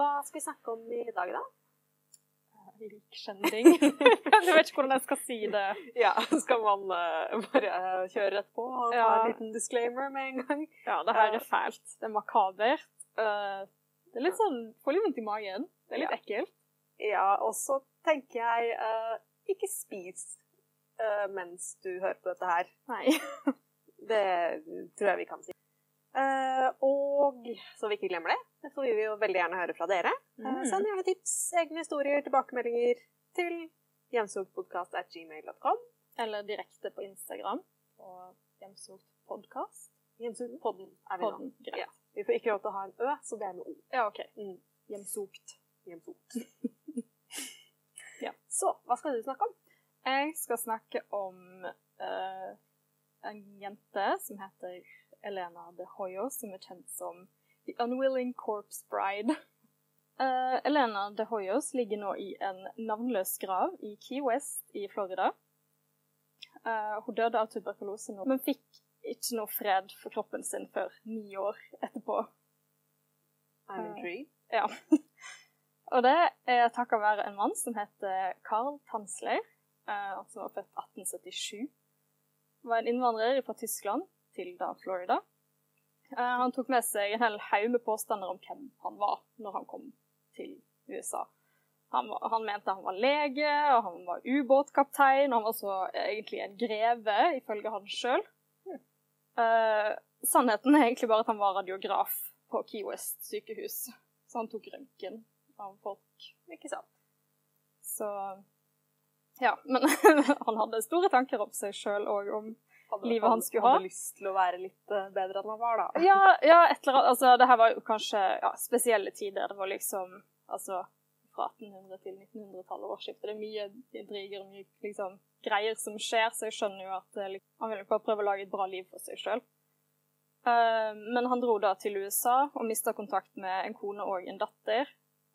hva skal vi snakke om i dag, da? likskjending. jeg vet ikke hvordan jeg skal si det. Ja, Skal man uh, bare uh, kjøre rett på og Ja. ta en liten disclaimer med en gang? Ja, det her er fælt. Det er makabert. Uh, det er litt sånn Får litt vondt i magen. Det er litt Ja. ekkelt. Ja, og så tenker jeg ikke spis mens du hører på dette her. Nei. Det tror jeg vi kan si. Eh, og så vi ikke glemmer det, så vil vi jo veldig gjerne høre fra dere. Eh, Mm. send gjerne tips, egne historier, tilbakemeldinger til hjemsogtpodkast.gmail.com. Eller direkte på Instagram. På Hjemsokt podkast. Hjemsogtpodden er vi. Podden. nå. Ja. Vi får ikke lov til å ha en ø, så det er med o. Ja, OK. Mm. Hjemsogt. Hjemsogt. Ja. Så hva skal du snakke om? Jeg skal snakke om uh, en jente som heter Elena de Hoyo, som er kjent som The Unwilling Corpse Bride. Uh, Elena de Hoyos ligger nå i en navnløs grav i Key West i Florida. Uh, hun døde av tuberkulose nå, men fikk ikke noe fred for kroppen sin før ni år etterpå. I'm Eh, intrigued. Ja. Og det er takket være en mann som heter Carl Tanzler, eh, som var født 1877. Var en innvandrer fra Tyskland til da Florida. Eh, han tok med seg en hel haug med påstander om hvem han var når han kom til USA. Han, han mente han var lege, og han var ubåtkaptein, og han var så egentlig en greve, ifølge han sjøl. sannheten er egentlig bare at han var radiograf på Key West sykehus. Så han tok røntgen av folk. Ikke sant? Så Ja. Men han hadde store tanker om seg sjøl og om Hadde, Livet han skulle ha. Hadde lyst til å være litt eh, bedre enn han var, da. Ja, ja et eller annet Altså, det her var jo kanskje ja, spesielle tider. Det var liksom Altså fra 1800- til 1900-tallet, årsskiftet. Det er mye intriger og mye liksom, greier som skjer, så jeg skjønner jo at eh, liksom, han ville bare prøve å lage et bra liv for seg sjøl. men han dro da til USA og mista kontakt med en kone og en datter.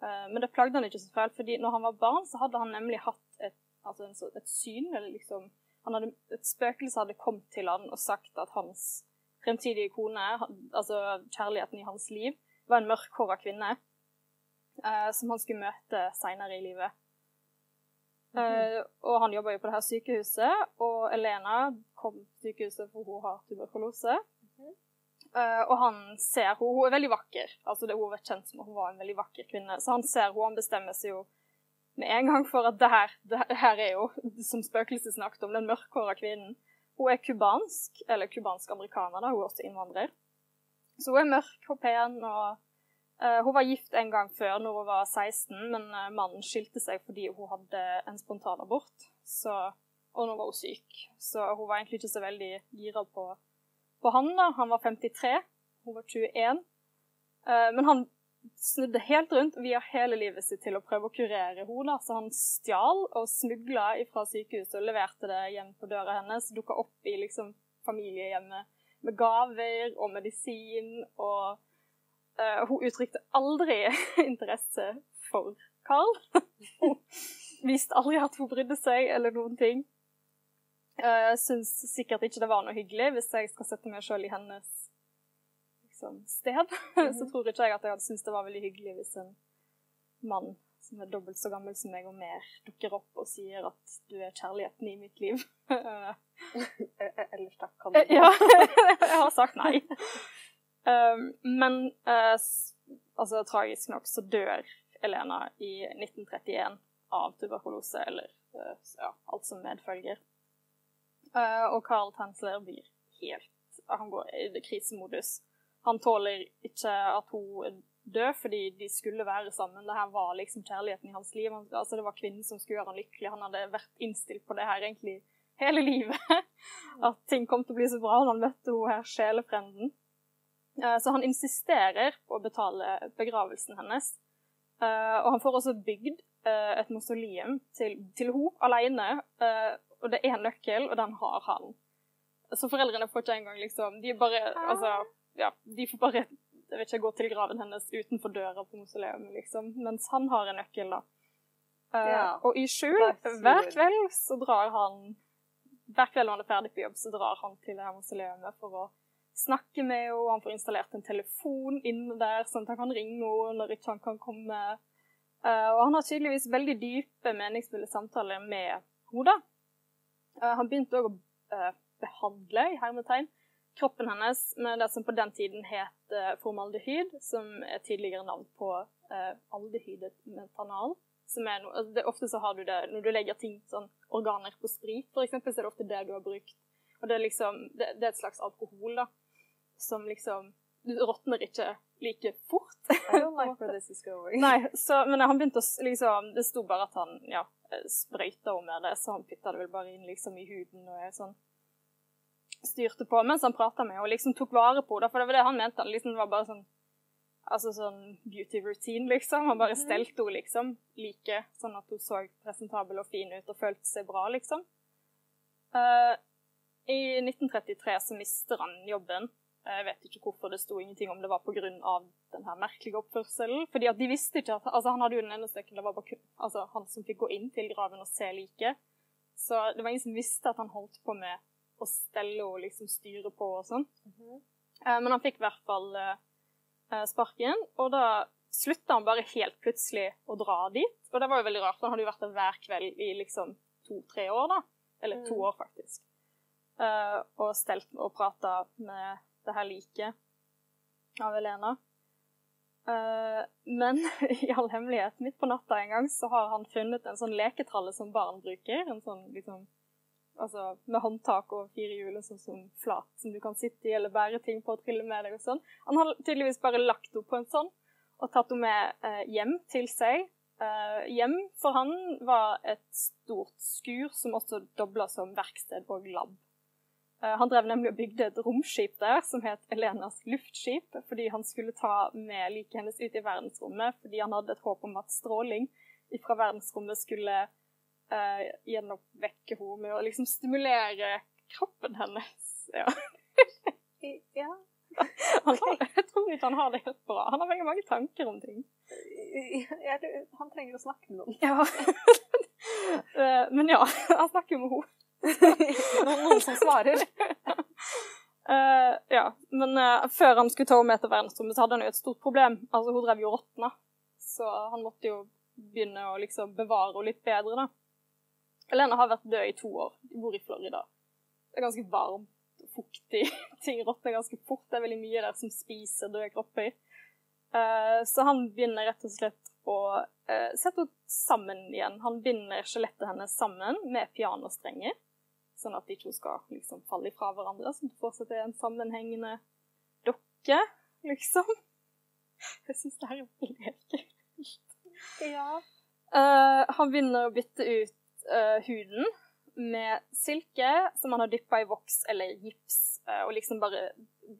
Uh, men det plagde han ikke så fælt, fordi når han var barn, så hadde han nemlig hatt et, altså en, et syn, eller liksom hadde, Et spøkelse hadde kommet til han og sagt at hans fremtidige kone, altså kjærligheten i hans liv, var en mørkhåra kvinne eh, som han skulle møte seinere i livet. Eh, og han jobba jo på det her sykehuset, og Elena kom til sykehuset for hun har tuberkulose. Eh, og han ser henne. Hun er veldig vakker. Altså det, hun er kjent som hun var en veldig vakker kvinne. Så han ser henne, han bestemmer seg jo med en gang for at det her, det her er jo, som spøkelset snakket om, den mørkhåra kvinnen. Hun er kubansk, eller kubansk-amerikaner, da. Hun er også innvandrer. Så hun er mørk og pen, og uh, hun var gift en gang før, når hun var 16, men uh, mannen skilte seg fordi hun hadde en spontanabort, så, og nå var hun syk. Så hun var egentlig ikke så veldig gira på, på han. da. Han var 53, hun var 21. Uh, men han snudde helt rundt via hele livet sitt til å prøve å kurere henne. Så han stjal og smugla fra sykehuset og leverte det hjem på døra hennes. Dukka opp i liksom familiehjemmet med gaver og medisin. Og uh, hun uttrykte aldri interesse for Carl. hun viste aldri at hun brydde seg eller noen ting. Jeg uh, syns sikkert ikke det var noe hyggelig hvis jeg skal sette meg sjøl i hennes liksom, sted. så tror ikke jeg at jeg hadde syntes det var veldig hyggelig hvis en mann som er dobbelt så gammel som meg og mer, dukker opp og sier at du er kjærligheten i mitt liv. Eh, eh, Ellers takk, kan du Eh, ja, jeg har sagt nei. Um, men eh, altså, tragisk nok så dør Elena i 1931 av tuberkulose, eller ja, alt som medfølger. Og Carl Tensler blir helt Han går i krisemodus. Han tåler ikke at hun dør, fordi de skulle være sammen. Det her var liksom kjærligheten i hans liv. Han, altså, det var kvinnen som skulle gjøre han lykkelig. Han hadde vært innstilt på det her egentlig hele livet. At ting kom til å bli så bra Og han møtte hun her sjelefrenden. Eh, Så han insisterer på å betale begravelsen hennes. Eh, Og han får også bygd eh, et mausoleum til, til henne alene. Og det er en nøkkel, og den har han. Så foreldrene får ikke engang liksom De bare Altså, ja, de får bare jeg vet ikke, gå til graven hennes utenfor døra på mausoleet, liksom. Mens han har en nøkkel, da. Eh, Ja. Og i skjul, hver kveld, så drar han Hver kveld når han er ferdig på jobb, så drar han til det her mausoleet for å snakke med henne, han får installert en telefon inne der, sånn at han kan ringe henne når ikke han kan komme. Uh, og han har tydeligvis veldig dype, meningsfulle samtaler med henne. Uh, han begynte òg å uh, behandle, i hermetegn, kroppen hennes med det som på den tiden het formaldehyd, som er tidligere navn på aldehydet metanal. Som no, altså det, ofte så har du det når du legger ting, sånn organer på sprit, eksempel, så er det ofte det du har brukt. Og det er liksom Det, det er et slags alkohol, da som liksom Du råtner ikke like fort. I don't like where this is going. Nei, så, men han begynte å liksom Det sto bare at han ja, sprøyta om med det, så han putta det vel bare inn liksom i huden og sånn styrte på mens han prata med henne og liksom tok vare på henne. For det var det han mente. Han liksom, det var bare sånn altså sånn beauty routine, liksom. Han bare mhm. stelte henne liksom like, sånn at hun så presentabel og fin ut og følte seg bra, liksom. Uh, I 1933 så mister han jobben jeg vet ikke hvorfor det sto ingenting om det var pga. denne merkelige oppførselen. fordi at de visste ikke at, altså Han hadde jo den ene stykken, det var bare altså, han som fikk gå inn til graven og se liket. Så det var ingen som visste at han holdt på med å stelle og liksom styre på og sånn. Mm -hmm. Men han fikk i hvert fall uh, sparken, og da slutta han bare helt plutselig å dra dit. Og det var jo veldig rart, han hadde jo vært der hver kveld i liksom to-tre år, da. Eller to mm. år, faktisk. Og stelt og prata med det her liket av Elena. Men i all hemmelighet, midt på natta en gang, så har han funnet en sånn leketralle som barn bruker. En sånn liksom Altså med håndtak og fire hjul sånn som flat, som du kan sitte i eller bære ting på og trille med deg og sånn. Han har tydeligvis bare lagt henne på en sånn og tatt henne med eh, hjem til seg. Eh, hjem for han var et stort skur som også dobla som verksted og lab. Eh, han drev nemlig og bygde et romskip der som het Elenas luftskip, fordi han skulle ta med liket hennes ut i verdensrommet, fordi han hadde et håp om at stråling fra verdensrommet skulle uh, gjenoppvekke henne med å liksom stimulere kroppen hennes. Ja. ja. Han har, jeg tror ikke han har det helt bra. Han har veldig mange tanker om ting. Ja, han trenger å snakke med noen. Ja. Eh, men ja, han snakker med henne. noen, noen, som svarer. uh, ja, men uh, før han skulle ta henne med til verdensrommet, så hadde han jo et stort problem. Altså, Hun drev jo og råtna, så han måtte jo begynne å liksom bevare henne litt bedre, da. Elena har vært død i to år. De bor i Florida. Det er ganske varmt og fuktig. Ting råtner ganske fort. Det er veldig mye der som spiser døde kropper. Uh, så han begynner rett og slett å uh, sette henne sammen igjen. Han binder skjelettet hennes sammen med pianostrenger sånn at de to skal liksom falle ifra hverandre, at det fortsatt er en sammenhengende dokke, liksom. Jeg syns det her er veldig ekkelt. Ja. Uh, han begynner å bytte ut uh, huden med silke som han har dyppa i voks eller gips, uh, og liksom bare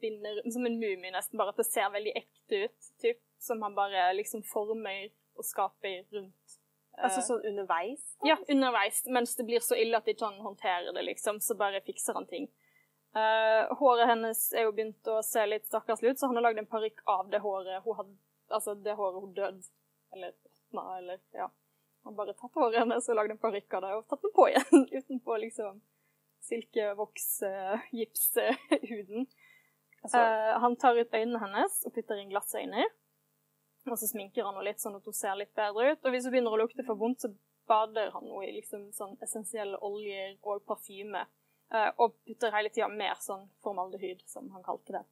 binder som en mumie, nesten, bare at det ser veldig ekte ut, typ, som han bare liksom former og skaper rundt Altså sånn underveis? Ja, underveis. Mens det blir så ille at de ikke han håndterer det, liksom. Så bare fikser han ting. Håret hennes er jo begynt å se litt stakkarslig ut, så han har lagd en parykk av det håret hun hadde Altså det håret hun døde. Eller råtna, eller ja. Han har bare tatt håret hennes og lagd en parykk av det, og tatt den på igjen utenpå liksom silkevoks, uh, gipshuden. Altså. Eh, han tar ut øynene hennes og putter inn glassøyne. Og så sminker han henne litt sånn at hun ser litt bedre ut. Og hvis hun begynner å lukte for vondt, så bader han henne i liksom sånn essensielle oljer og parfyme. Eh, og putter hele tida mer sånn formaldehyd, som han kalte det.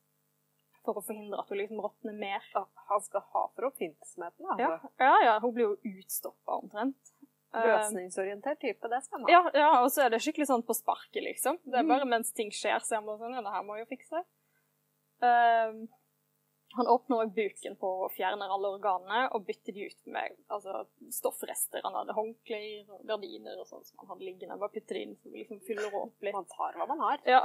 For å forhindre at hun liksom råtner mer. Han skal ha for oppfinnsomheten, altså. Ja, ja, ja, hun blir jo utstoppa omtrent. Eh, Løsningsorientert type, det man. Ja, ja, og så er det skikkelig sånn på sparket, liksom. Det er mm. bare mens ting skjer, så er bare sånn Ja, det her må jo fikse. Um, han åpner òg buken på og fjerner alle organene og bytter de ut med altså, stoffrester. Han hadde håndklær og gardiner og sånn som han hadde liggende. Bare putter det inn så vi liksom fyller opp litt. Man tar hva man har. Ja.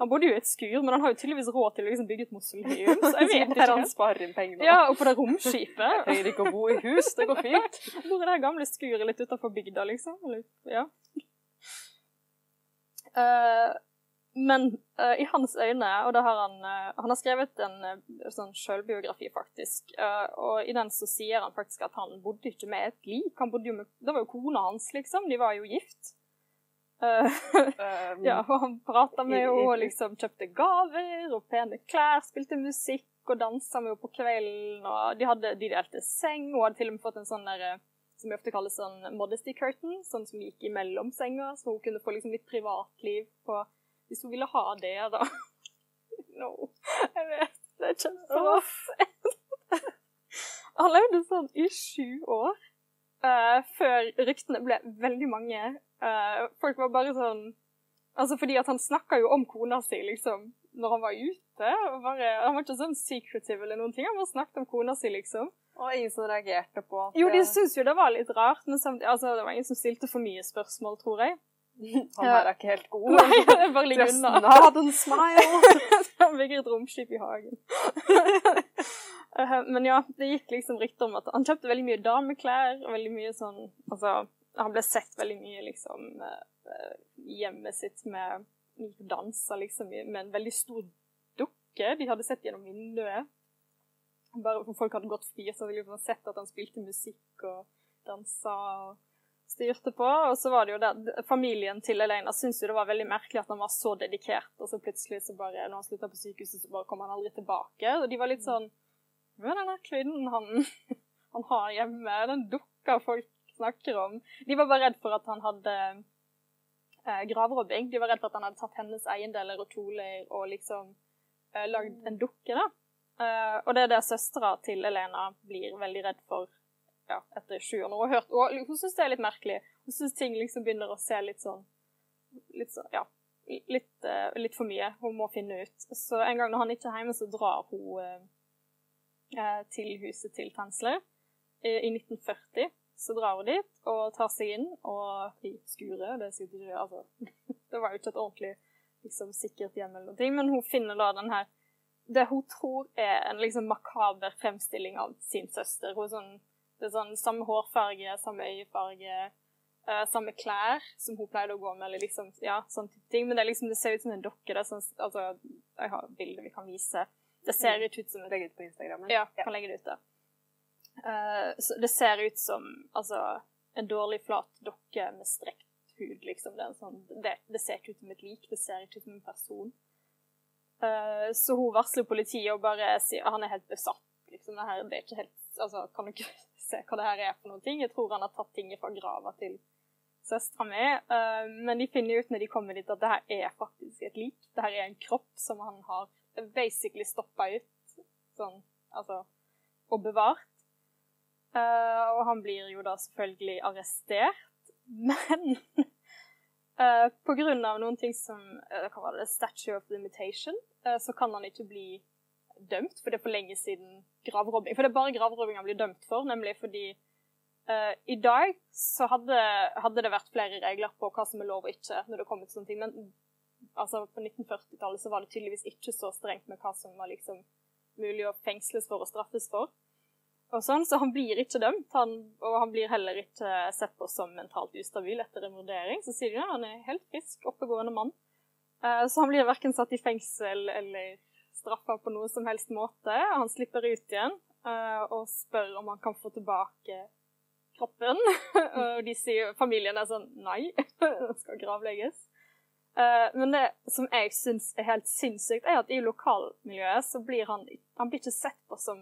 Han bodde jo i et skur, men han har jo tydeligvis råd til å liksom bygge et mausoleum. Så jeg vet ikke. han sparer inn penger. Ja, og på det romskipet. Jeg trenger ikke å bo i hus, det går fint. Ja, bor i det gamle skuret litt utenfor bygda, liksom. Eller, ja. Uh, men uh, i hans øyne, og det har han uh, Han har skrevet en sånn selvbiografi, faktisk. og i den så sier han faktisk at han bodde ikke med et lik. Han bodde jo med, Det var jo kona hans, liksom. De var jo gift. Eh, ja, og han prata med henne og liksom kjøpte gaver og pene klær, spilte musikk og dansa med henne på kvelden. Og de, hadde, de delte seng, og hadde til og med fått en sånn der, som vi ofte kaller sånn modesty curtain, sånn som gikk imellom senga, så hun kunne få liksom litt privatliv på Hvis hun ville ha det, da. No, jeg vet det er kjemperart. Han levde sånn i sju år, eh, før ryktene ble veldig mange. Uh, folk var bare sånn Altså fordi at han snakka jo om kona si, liksom, når han var ute. og Bare, han var ikke sånn secretive eller noen ting, han bare snakket om kona si, liksom. Og ingen som reagerte på at Jo, de syntes jo det var litt rart, men samtidig, altså, det var ingen som stilte for mye spørsmål, tror jeg. han her er ikke helt god. Nei, det bare ligger unna. Just hadde en smile. Han bygger et romskip i hagen. Eh, Men ja, det gikk liksom rykter om at han kjøpte veldig mye dameklær, og veldig mye sånn Altså, han ble sett veldig mye liksom eh, hjemmet sitt med danser liksom med en veldig stor dukke de hadde sett gjennom vinduet. Bare for folk hadde gått forbi, ville liksom sett at han spilte musikk og dansa og styrte på. Og så var det jo det Familien til Elena syntes jo det var veldig merkelig at han var så dedikert, og så plutselig, så bare, når han slutta på sykehuset, så bare kom han aldri tilbake. Og de var litt sånn Men denne kvinnen han, han har hjemme, den dukka folk snakker om De var bare redd for at han hadde eh, gravrobbing. De var redd for at han hadde tatt hennes eiendeler og kjoler og liksom eh, lagd en dukke, da. Eh, og det er det søstera til Elena blir veldig redd for ja, etter sju år. Hun har hørt, og hun syns det er litt merkelig. Hun syns ting liksom begynner å se litt sånn Litt sånn, ja. Litt, eh, litt for mye. Hun må finne ut. Så en gang når han ikke er hjemme, så drar hun eh, til huset til Tensler i, i 1940. Så drar hun dit og tar seg inn og i skuret. Det, ikke- altså, det var jo ikke et ordentlig liksom, sikkert hjem eller noe, men hun finner da den her Det hun tror er en liksom makaber fremstilling av sin søster. Hun er sånn, det er sånn samme hårfarge, samme øyefarge, eh, samme klær som hun pleide å gå med, eller liksom, ja, sånn type ting. Men det, liksom, det ser ut som en dokke. Det sånn, altså, jeg har bilder vi kan vise. Det ser ut som Legg ut på Instagram. ja, kan legge det ut der. Uh, så det ser ut som altså, en dårlig, flat dokke med strekt hud, liksom. Det, sånn, det, det ser ikke ut som et lik, det ser ikke ut som en person. Uh, så hun varsler politiet og bare sier han er helt besatt. Liksom, det, her, det er ikke helt Altså, kan du ikke se hva det her er for noen ting? Jeg tror han har tatt ting fra grava til søstera mi. Uh, men de finner ut når de kommer dit, at det her er faktisk et lik. Det her er en kropp som han har basically stoppa ut, sånn, altså, og bevart. Uh, og han blir jo da selvfølgelig arrestert, men uh, på grunn av noen ting som uh, Hva var det? Statue of limitation, uh, så kan han ikke bli dømt, for det er for lenge siden gravrobbing. For det er bare gravrobbing han blir dømt for, nemlig fordi i dag så hadde, hadde det vært flere regler på hva som er lov og ikke når det kommer til sånne ting, men altså på 1940-tallet så var det tydeligvis ikke så strengt med hva som var liksom mulig å fengsles for og straffes for. Og sånn, Så han blir ikke dømt, han, og han blir heller ikke sett på som mentalt ustabil etter en vurdering. Så sier de at han er helt frisk, oppegående mann. Eh, så han blir verken satt i fengsel eller straffa på noe som helst måte. Han slipper ut igjen eh, og spør om han kan få tilbake kroppen. og de sier, familien er sånn nei, den skal gravlegges. Eh, men det som jeg syns er helt sinnssykt, er at i lokalmiljøet så blir han, han blir ikke sett på som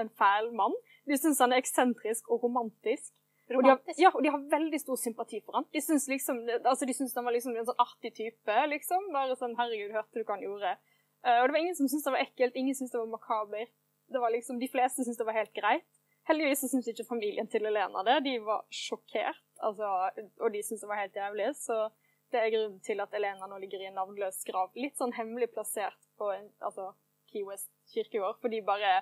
en fæl mann. De syns han er eksentrisk og romantisk. Og de, har, ja, og de har veldig stor sympati for han. De syns liksom, altså han var liksom en sånn artig type, liksom. Bare sånn 'herregud, hørte du hva han gjorde?' Eh, og det var ingen som syntes det var ekkelt, ingen syntes det var makaber. Det var liksom, De fleste syntes det var helt greit. Heldigvis så syntes ikke familien til Elena det. De var sjokkert, altså, og de syntes det var helt jævlig. Så det er grunnen til at Elena nå ligger i en navnløs grav. Litt sånn hemmelig plassert på en, altså, Key West kirkegård, for de bare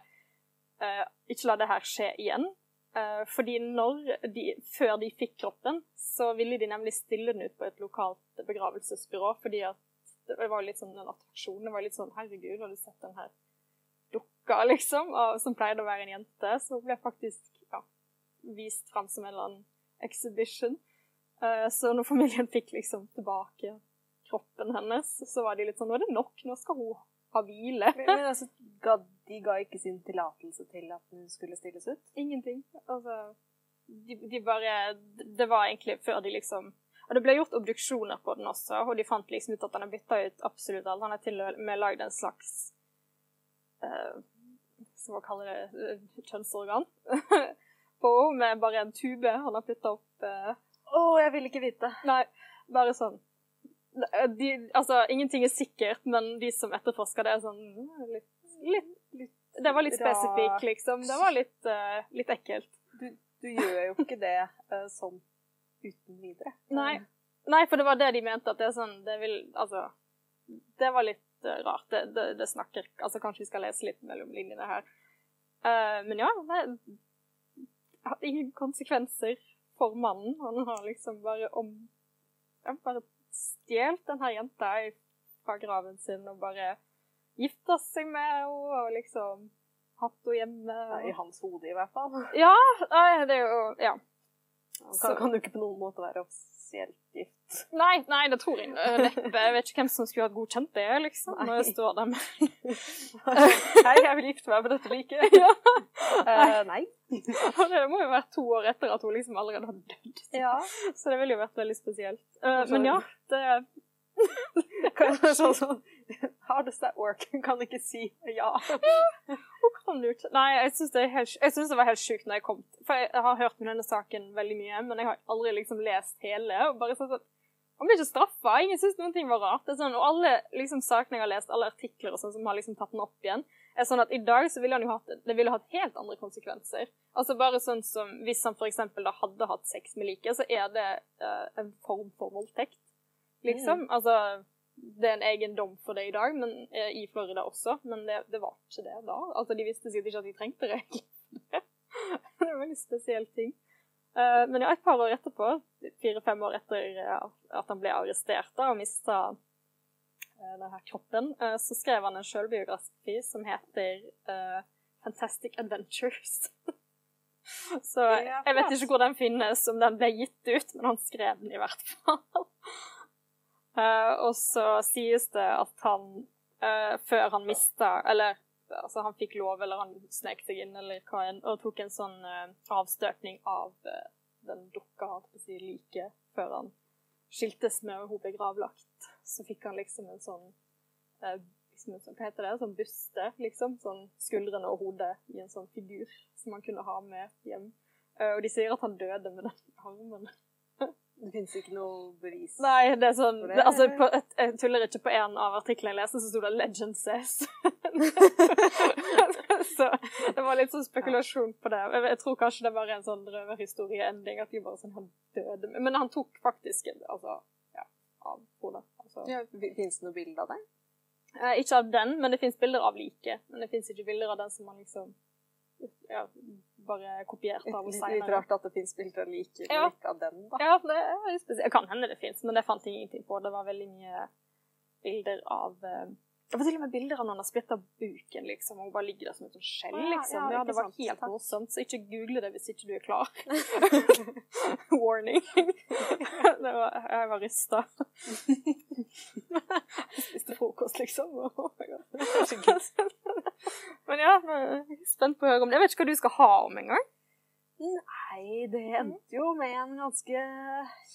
uh, ikke la det her skje igjen. Uh, fordi de, før de fikk kroppen, så ville de nemlig stille den ut på et lokalt begravelsesbyrå, fordi at det var litt sånn en attraksjon. Det var litt sånn Herregud, har du sett den her dukka, liksom? Og, som pleide å være en jente. Så ble faktisk ja, vist fram som en eller annen exhibition. Eh, så når familien fikk liksom tilbake kroppen hennes, så var de litt sånn Nå er det nok, nå skal hun ha hvile. Men, men altså, ga, de ga ikke sin tillatelse til at hun skulle stilles ut? Ingenting. Altså de, de bare Det var egentlig før de liksom Og det ble gjort obduksjoner på den også, og de fant liksom ut at han har bytta ut absolutt alt. Han har til og med lagd en slags uh, Som man kalle det uh, kjønnsorgan på med bare en tube han har putta opp. Uh, oh, jeg vil ikke vite. Nei, bare sånn. De, altså, ingenting er sikkert, men de som etterforsker det, er sånn mm, litt, litt, litt Det var litt spesifikt, liksom. Det var litt, litt ekkelt. Du, du, gjør jo ikke det sånn uten videre. Nei. Nei. for det var det de mente, at det er sånn Det vil Altså, det var litt uh, rart. Det, det, det, snakker Altså, kanskje vi skal lese litt mellom linjene her. Uh, men ja, det hadde ingen konsekvenser for mannen. Han har liksom bare om ja, Bare stjålet denne jenta fra graven sin og bare gifta seg med henne og liksom hatt henne hjemme. I hans hode, i hvert fall. Ja, det er jo Ja. Han kan, kan jo ikke på noen måte være offisielt gift. Nei, nei, det tror jeg neppe. Jeg vet ikke hvem som skulle hatt godkjent det, liksom. Nei. Når jeg står der med Hei, jeg vil gifte meg på dette liket. ja. Uh, nei. det må jo være to år etter at hun liksom allerede har dødd. Ja. Så det ville jo vært veldig spesielt. Uh, men ja, det sånn, sånn, How does that work? Hun kan ikke si ja. Hun kan Nei, jeg syns det, det, var helt sjukt når jeg kom For jeg, har hørt om denne saken veldig mye, men jeg har aldri liksom lest hele. og bare sånn Han blir ikke straffa. Ingen syns noen ting var rart. Det er sånn, og alle liksom, sakene jeg har lest, alle artikler og sånn som har liksom tatt den opp igjen, er sånn at i dag så ville han jo hatt det ville hatt helt andre konsekvenser. Altså bare sånn som Hvis han f.eks. da hadde hatt sex med liket, så er det uh, en form for voldtekt liksom. Mm. Altså, det er en egen dom for det i dag, men eh, i Florida også, men det, det, var ikke det da. Altså, De visste sikkert ikke at de trengte regler det er en veldig spesiell ting. Uh, men ja, et par år etterpå, fire-fem år etter uh, at han ble arrestert da, og mista uh, denne kroppen, så skrev han en sjølbiografi som heter 'Fantastic Adventures'. så jeg vet ikke hvor den finnes, om den ble gitt ut, men han skrev den i hvert fall. Uh, og så sies det at han, uh, før han mista Eller altså han fikk lov, eller han snek seg inn, eller hva enn, og tok en sånn uh, avstøpning av den dukka, si, like før han skiltes med hun ble gravlagt. Så fikk han liksom en sånn liksom en sånn, Hva heter det? Sånn buste, liksom. Sånn skuldrene og hodet i en sånn figur som han kunne ha med hjem. og de sier at han døde med den armen. Det finnes ikke noe bevis? Nei, det er sånn det? Altså, på, Jeg tuller ikke på en av artiklene jeg leste, så sto det 'Legend says'. så det var litt sånn spekulasjon på det. Jeg, tror kanskje det var en sånn røverhistorie-ending, at de bare sånn han døde Men han tok faktisk altså, ja, av hodet. Altså. Ja, Fins det noe bilde av det? Eh, ikke av den, men det fins bilder av liket. Men det fins ikke bilder av den som man liksom ja, bare kopiert av henne seinere. Litt rart at det fins bilder like ja. av den, da. Ja, det er spesielt. Kan hende det fins, men det fant jeg ingenting på. Det var veldig mye bilder av uh, det var til og med bilder av noen har splitta buken, liksom, og bare ligger der som et skjell, liksom. Ja, ja, det var helt morsomt, så ikke google det hvis ikke du er klar. Warning. det var, jeg var rysta. Spiste frokost, liksom. Men ja, jeg er spent på å høre om det. Jeg vet ikke hva du skal ha om en gang. Nei, det endte jo med en ganske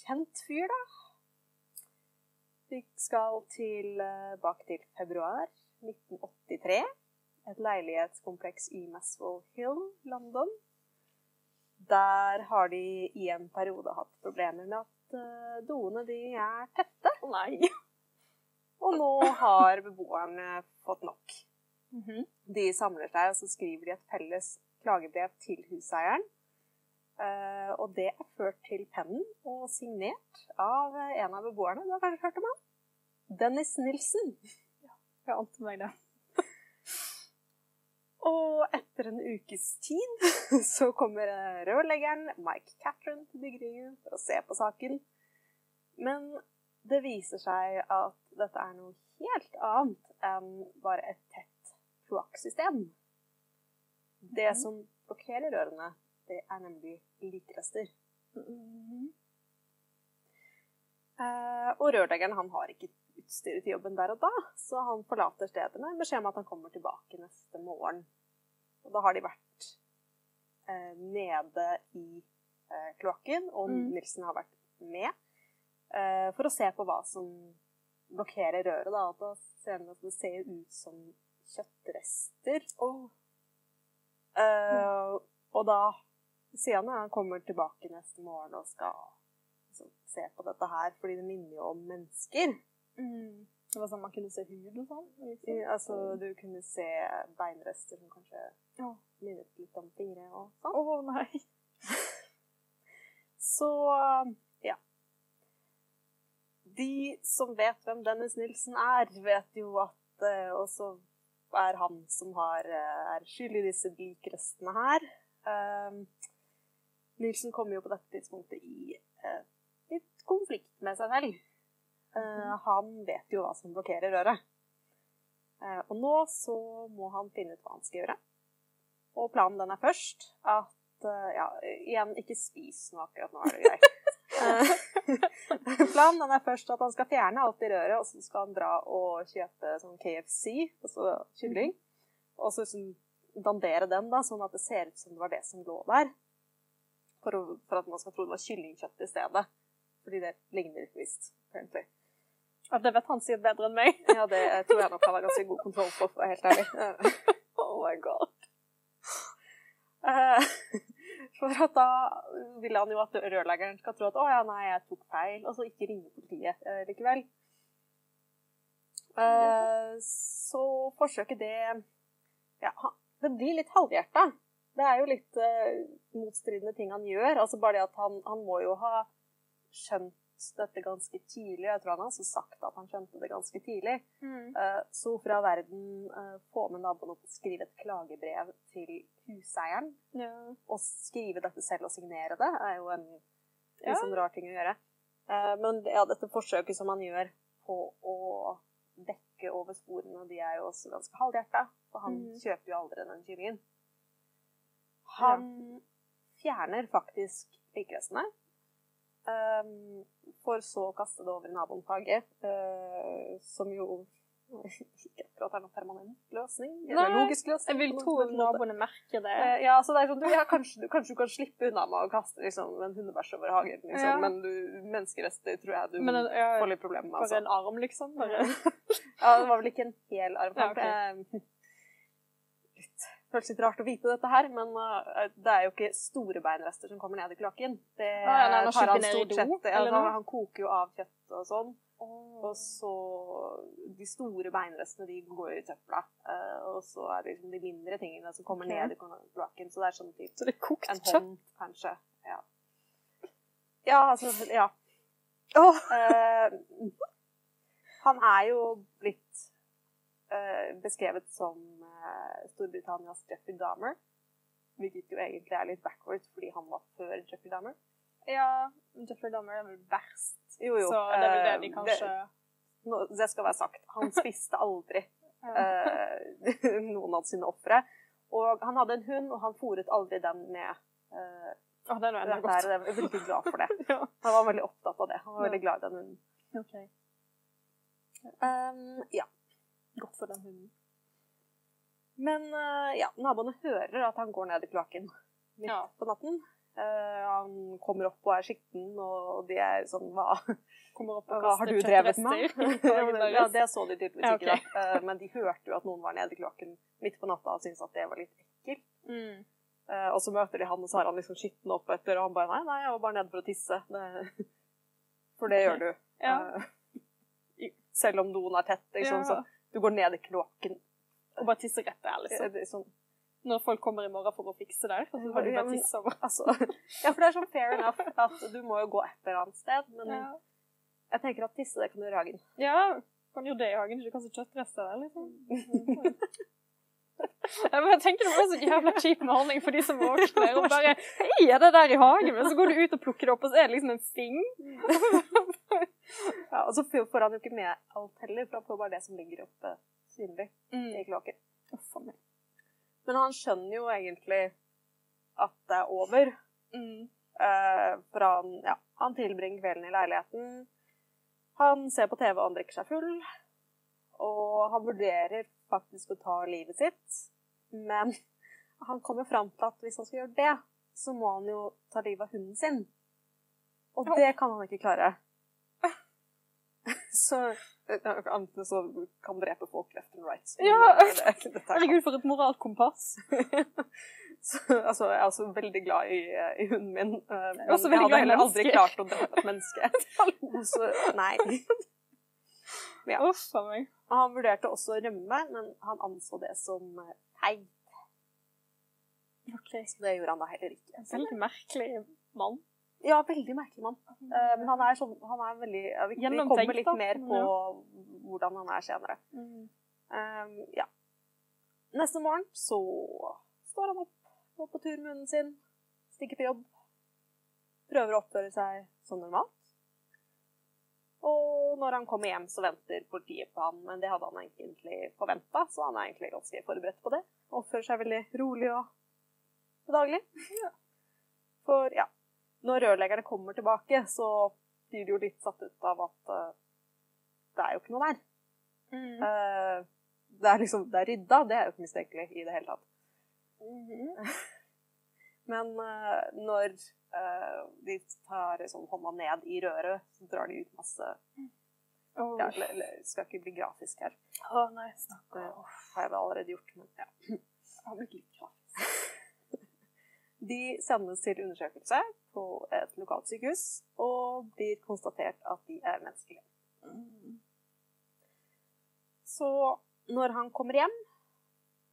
kjent fyr, da. Vi skal tilbake til februar 1983. Et leilighetskompleks i Maswell Hill, London. Der har de i en periode hatt problemer med at uh, doene de er tette. Nei. Og nå har beboerne fått nok. Mm -hmm. De samler seg, og så skriver de et felles klagebrev til huseieren. Uh, og det er ført til pennen og signert av en av beboerne. Du har kanskje hørt om han? Dennis Nilsen. Ja, jeg ante meg det. og etter en ukes tid så kommer rørleggeren Mike Catron til bygningen for å se på saken. Men det viser seg at dette er noe helt annet enn bare et tett kloakksystem. Det mhm. som blokkerer rørene, det er nemlig likrester. Mm. Eh, og rørleggeren han har ikke utstyret til jobben der og da, så han forlater stedet med beskjed om at han kommer tilbake neste morgen. Og da har de vært eh, nede i eh, kloakken, og mm. Nilsen har vært med. eh, for å se på hva som blokkerer røret. Da. Og da ser at det ser ut som kjøttrester. Eh, og da sier han kommer tilbake neste morgen og skal liksom, se på dette her, fordi det minner jo om mennesker. Mm. Det var sånn man kunne se hud og sånn? Liksom. Altså, du kunne se beinrester som kanskje Ja. minnet litt om fingre og sånn. Å nei. Så ja. De som vet hvem Dennis Nilsen er, vet jo at eh, også er han som har, eh, er skyld i disse likrestene her. Um, Nilsen kommer jo på dette tidspunktet i eh, litt konflikt med seg selv. Eh, han vet jo hva som blokkerer røret. Eh, og nå så må han finne ut hva han skal gjøre. Og planen den er først at eh, Ja, igjen, ikke spis noe akkurat nå, er det greit. Eh, planen den er først at han skal fjerne alt i røret, og så skal han dra og kjøpe sånn KFC, altså kylling. Og så liksom dandere den, da, sånn at det ser ut som det var det som lå der. For, å, for at man skal tro det var kyllingkjøtt i stedet. Fordi det ligner visst, apparently. Ja, det vet han sikkert bedre enn meg. Ja, det tror jeg nok han har ganske god kontroll på, for å være helt ærlig. Oh my god. Eh, For at da vil han jo at rørleggeren skal tro at 'å ja, nei, jeg tok feil', og så ikke ringe politiet eh, likevel. Eh, så forsøket det Ja, det blir litt halvhjerta. Det er jo litt uh, motstridende ting han gjør. Altså bare det at han, han må jo ha skjønt dette ganske tidlig. Jeg tror han har også sagt at han skjønte det ganske tidlig. Mm. Uh, Så fra verden uh, få med naboen opp og skrive et klagebrev til huseieren. Ja. Å skrive dette selv og signere det er jo en liksom, Ja. rar ting å gjøre. Men ja, dette forsøket som han gjør på å dekke over sporene, de er jo også ganske halvhjerta. For han mm. kjøper jo aldri den kyllingen. Han fjerner faktisk likrestene. Um, for så å kaste det over i naboens hage, eh, som jo ikke akkurat er noen permanent løsning. Eller Nei, logisk løsning. Jeg vil tro at naboene merker det. Uh, Ja, så det er sånn, du, ja, kanskje, du, kanskje du kan slippe unna med å kaste liksom, en hundebæsj over hagen, liksom, Ja. men du, menneskerester tror jeg du Men ja, får litt problemer med. bare Altså. en arm, liksom. Bare. Ja, det var vel ikke en hel arm. Ja, ok. Eh, føles litt rart å vite dette her, men uh, det er jo ikke store beinrester som kommer ned i kloakken. Det Ah, ja, nei, han tar han stort sett. Ja, han, han koker jo av kjøtt og sånn. Og så De store beinrestene de går i søpla. Uh, og så er det liksom de mindre tingene som kommer okay. ned i kloakken. Så det er sånn typ Så det er kokt en kjøtt. hånd, kanskje. Ja, ja altså Ja. Eh, han er jo blitt eh, beskrevet som eh, Storbritannias Jeffrey Dahmer. Hvilket jo egentlig er litt backwards, fordi han var før Jeffrey Dahmer. Ja, Jeffrey Dahmer er vel verst. Jo, jo. Så det er vel det vi de kanskje Det, det skal være sagt. Han spiste aldri eh, noen av sine ofre. Og han hadde en hund, og han fòret aldri den med eh, oh, det er noe godt. Jeg er veldig glad for det. Ja. Han var veldig opptatt av det. Han var veldig glad i den hunden. Okay. Um, ja. Godt for den hunden. Men uh, ja, naboene hører at han går ned i kloakken midt Ja. på natten. Uh, han kommer opp og er skitten, og de er sånn Hva, hva har du drevet med? ja, det så de tydeligvis Ja, ikke, da. Uh, men de hørte jo at noen var nede i kloakken midt på natta og syntes at det var litt ekkelt. Mm. Uh, og så møter de han, og så har han liksom skitten opp etter, og han bare Nei, nei, jeg var bare nede for å tisse. Det, for det gjør du. Ja. Selv om doen er tett, liksom. Så du går ned i kloakken. Og bare tisse rett der, liksom. det er sånn Når folk kommer i morgen for å fikse der, og så har du bare tissa over. Altså, ja, for det er sånn fair enough at du må jo gå et eller annet sted, men Ja. jeg tenker at tisse, det kan du gjøre i hagen. ja, du kan gjøre det i hagen, ikke kanskje kjøttrester der, liksom. Jeg bare tenker det var så jævla kjip med ordning for de som våkner og bare Hei, er det der i hagen? Men så går du ut og plukker det opp, og så er det liksom en sting. Ja, og så får han jo ikke med alt heller, for han får bare det som ligger oppe synlig i Mm. kloakken. Uff a meg. Men han skjønner jo egentlig at det er over. Mm. eh, For han, ja, han tilbringer kvelden i leiligheten. Han ser på TV og han drikker seg full. Og han vurderer faktisk å ta livet sitt. Men han kommer fram til at hvis han skal gjøre det, så må han jo ta livet av hunden sin. Og det kan han ikke klare. Så eh, Enten så kan drepe folk left and right. Ja. er Herregud, for et moralkompass. Så, altså, jeg er også veldig glad i, i hunden min. eh, Men er jeg hadde heller aldri klart å drepe et menneske. Så nei. Ja. Han vurderte også å rømme, men han anså det som eh, teit. Ok. Så det gjorde han da heller ikke. En Veldig merkelig mann. Ja, veldig merkelig mann. Eh, Men han er sånn Han er veldig ja, Vi, vi kommer litt mer på hvordan han er senere. Mm. Um, ja. Neste morgen så står han opp, går på tur med hunden sin, stikker på jobb, prøver å oppføre seg som normalt. Og når han kommer hjem, så venter politiet på han, men det hadde han egentlig forventa, så han er egentlig ganske forberedt på det. Oppfører seg veldig rolig og bedagelig. For ja, når rørleggerne kommer tilbake, så blir de jo litt satt ut av at uh, det er jo ikke noe der. Mm. Uh, det er liksom, det er rydda, det er jo ikke mistenkelig i det hele tatt. Mm. Men uh, når de tar sånn hånda ned i røret, så drar de ut masse oh. ja, le, le, Skal ikke bli grafisk her. Å, nei, Det stakkar. har jeg vel allerede gjort, men ja. Jeg har blitt litt grafisk. De sendes til undersøkelse på et lokalt sykehus, og blir konstatert at de er menneskelige. Mm. Så når han kommer hjem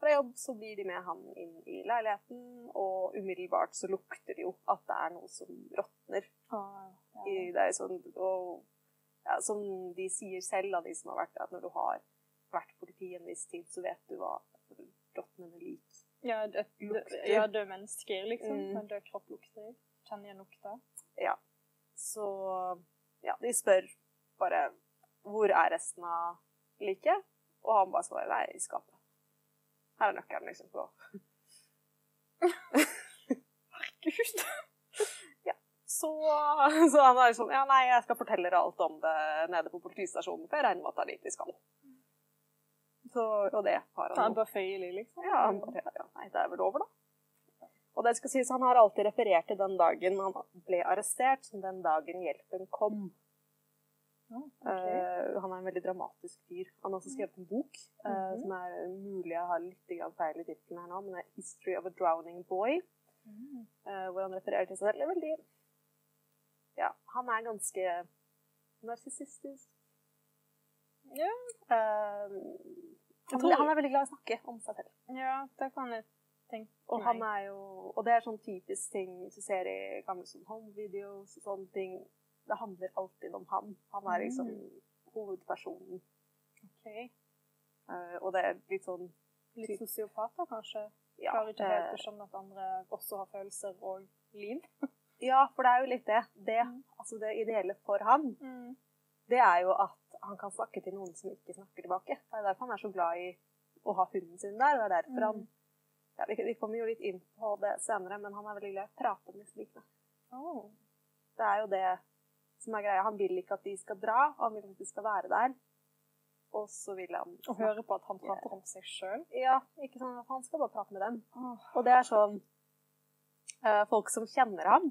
fra jobb, så blir de med han inn i leiligheten, og umiddelbart så lukter det jo at det er noe som råtner. Ah, ja. Det er sånn, og ja, som de sier selv, da, de som har vært at når du har vært politi en viss tid, så vet du hva råtnende lik Ja, Lukter. ja, døde mennesker, liksom. Mm. Død kropp lukter. Kjenner igjen lukta. Ja. Så ja, de spør bare hvor er resten av liket, og han bare svarer nei, i skapet. Her er nøkkelen, liksom. på ja. Så, så han er sånn Ja, nei, jeg skal fortelle dere alt om det nede på politistasjonen, for jeg regner med at det er dit vi skal. Så, og det har Han han bare føyelig, liksom. Ja, han bare, ja, nei, det er vel over, da. Og det skal sies, han har alltid referert til den dagen han ble arrestert, som den dagen hjelpen kom. Ja, ok. Eh, han er en veldig dramatisk fyr. Han har også skrevet en bok uh, mm -hmm. som er mulig jeg har litt feil i tittelen her nå, men det er 'History of a Drowning Boy', Mm. Uh, hvor han refererer til seg selv. Veldig Ja, han er ganske narsissistisk. Ja. Han, han er veldig glad i å snakke om seg selv. ja, det kan jeg tenke Og han er jo Og det er sånn typisk ting hvis du ser i gamle sånn home-videos og sånne ting. Det handler alltid om han. Han er liksom Mm. hovedpersonen. Ok. Uh, og det er litt sånn Litt sosiopater, kanskje? ja, Klarer ikke eh, helt å skjønne at andre også har følelser og liv. ja, for det er jo litt det. Det, Mm. altså det ideelle for han, det er jo at han kan snakke til noen som ikke snakker tilbake. Det er derfor han er så glad i å ha hunden sin der. Det er derfor Mm. han ja, vi, vi kommer jo litt inn på det senere, men han er veldig glad i å prate med likene. Oh. Det er jo det som er greia. Han vil ikke at de skal dra, han vil at de skal være der. Og så vil han Og høre på at han prater om seg sjøl. Ja, ikke sånn at han skal bare prate med dem. Og det er sånn eh, Folk som kjenner ham,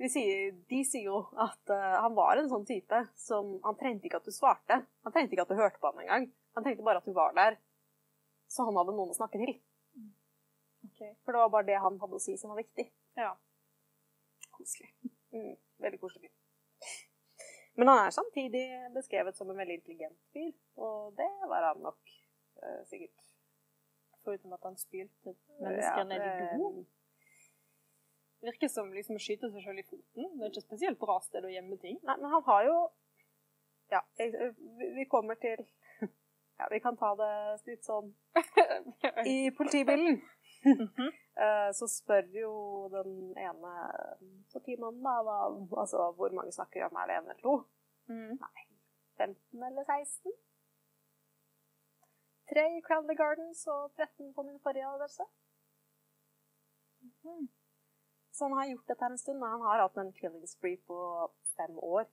de sier, de sier jo at eh, han var en sånn type som Han trengte ikke at du svarte. Han trengte ikke at du hørte på ham engang. Han trengte bare at du var der. Så han hadde noen å snakke til. Ok. For det var bare det han hadde å si som var viktig. Ja. Koselig. Mm, veldig koselig fyr. Men han er samtidig beskrevet som en veldig intelligent fyr, og det var han nok eh, sikkert. Foruten at han spylte mennesker Ja, ned i do. Virker som liksom å skyte seg sjøl i foten. Det er ikke et spesielt bra sted å gjemme ting. Nei, men han har jo Ja, jeg- vi vi kommer til Ja, vi kan ta det litt sånn I politibilen Mhm. eh, så spør jo den ene politimannen da hva, altså, hvor mange snakker om. Er det en eller to? Mm. 15 eller 16? Tre i Crowley Gardens og 13 på min forrige adresse. Mhm. Så han har gjort dette en stund. Men Han har hatt en killing spree på fem år.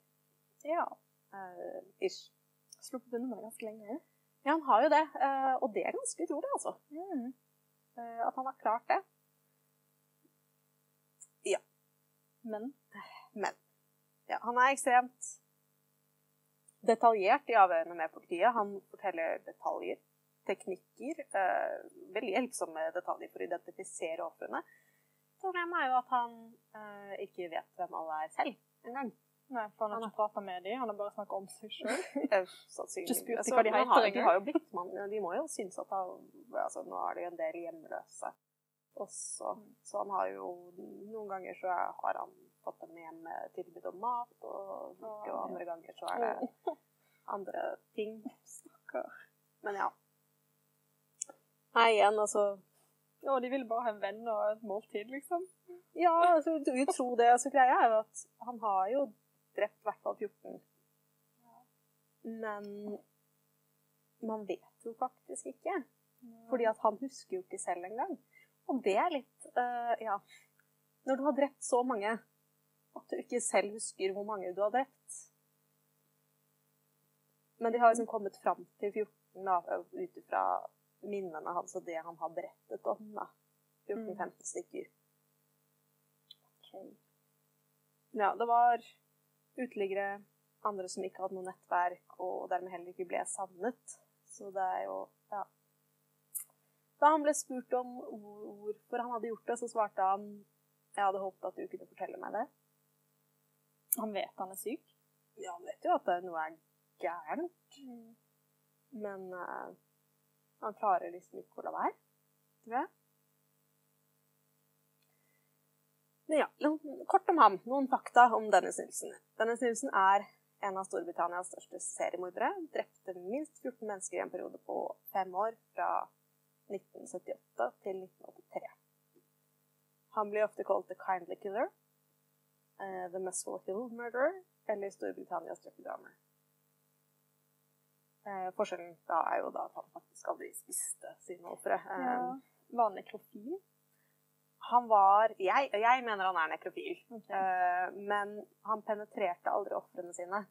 Ja. Uh, ish. Sluppet unna med det ganske lenge. Ja, han har jo det. Uh, og det er ganske utrolig, altså. Mm. Eh, at han har klart det. Ja. Men Men ja, han er ekstremt detaljert i avhørene med politiet. Han forteller detaljer, teknikker, eh, veldig hjelpsomme detaljer for å identifisere ofrene. Problemet er jo at han eh, ikke vet hvem alle er selv engang. Nei, for han har ikke prata med dem, han har bare snakka om seg sjøl. Eh, Ikke spurt altså, hva de heter de har jo blitt man, De må jo synes at han, altså, nå er det jo en del hjemløse også. Mm. Så han har jo Noen ganger så har han fått dem hjem med tilbud om mat, og, og andre ganger så er det andre ting. Men ja. Nei, igjen, altså Ja, de ville bare ha en venn og et måltid, liksom. Ja, altså, du tror det. Altså, greia er jo at han har jo drept i hvert fall 14. Men man vet jo faktisk ikke. Fordi at han husker jo ikke selv engang. Og det er litt uh, Ja. Når du har drept så mange, at du ikke selv husker hvor mange du har drept. Men de har liksom kommet fram til 14 da, ut ifra minnene hans og det han har berettet om. da. 14-15 stykker. Ja, det var uteliggere, andre som ikke hadde noe nettverk, og dermed heller ikke ble savnet. Så det er jo Ja. Da han ble spurt om hvorfor han hadde gjort det, så svarte han jeg hadde håpet at du kunne fortelle meg det. Han vet han er syk. Ja, han vet jo at det- noe er gærent, men uh, han klarer liksom ikke å la være, tror jeg. Men ja, kort om ham. Noen fakta om Dennis Nilsen. Dennis Nilsen er en av Storbritannias største seriemordere. Drepte minst 14 mennesker i en periode på fem år, fra 1978 til 1983. Han blir ofte kalt the kindly killer, uh, the Muswell Hill murderer, eller Storbritannias Jeffrey Dahmer. Eh, forskjellen da er jo da at han faktisk aldri spiste sine ofre. Uh, Ja. Var han nekrofil? Han var jeg, jeg mener han er nekrofil, Okay. Uh, men han penetrerte aldri ofrene sine.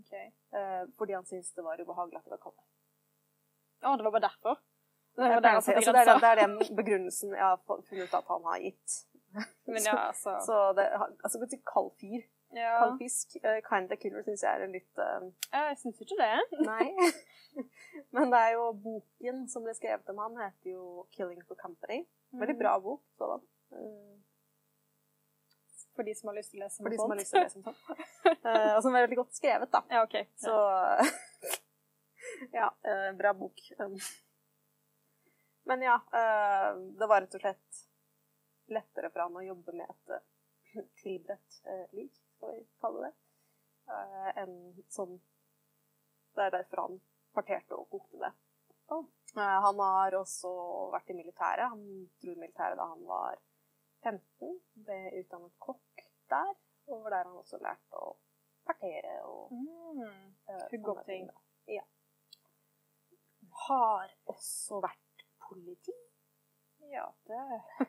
Okay. Uh, fordi han syntes det var ubehagelig at det var kalde. Å, det var bare derfor? Det var er, der satte altså, det, er, det er den begrunnelsen jeg har funnet ut at han har gitt. Men ja, altså. Så det, altså, til kald fyr, Ja. kald fisk, uh, kind of killer, syns jeg er en litt uh, Jeg syns ikke det. Nei. Men det er jo boken som ble skrevet om han, heter jo 'Killing for Company'. Veldig bra bok. sådan. Eh, For de som har lyst til å lese har sånt. lyst til å lese om sånt. Eh, og som er veldig godt skrevet, da. Ja, OK. Så Ja, eh, bra bok. Um, Men ja, det var rett og slett lettere for han å jobbe med et tilberedt lik, skal vi kalle det, enn sånn Det er derfor han parterte og kokte det. Han har også vært i militæret. Han dro i militæret da han var 15. Ble utdannet kokk der, og var der han også lærte å partere og Mm. eh, Hugge opp ting. Ja. Har også vært politi. Ja, det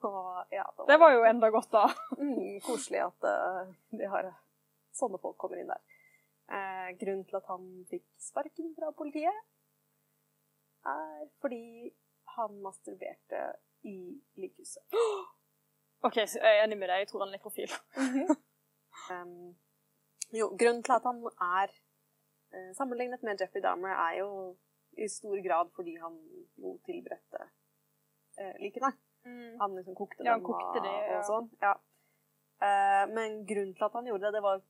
Så ja, Det var jo enda godt, da. mm, koselig at uh, de har sånne folk kommer inn der. Eh, grunnen til at han fikk sparken fra politiet, er fordi han masturberte i likhuset. OK, så jeg er enig med deg. Jeg tror han er nekrofil. Um, jo, grunnen til at han er eh, sammenlignet med Jeffrey Dahmer, er jo i stor grad fordi han jo tilberedte uh, likene. Han liksom kokte Ja, han kokte og, de, ja. og sånn. Ja. Eh, men grunnen til at han gjorde det, det var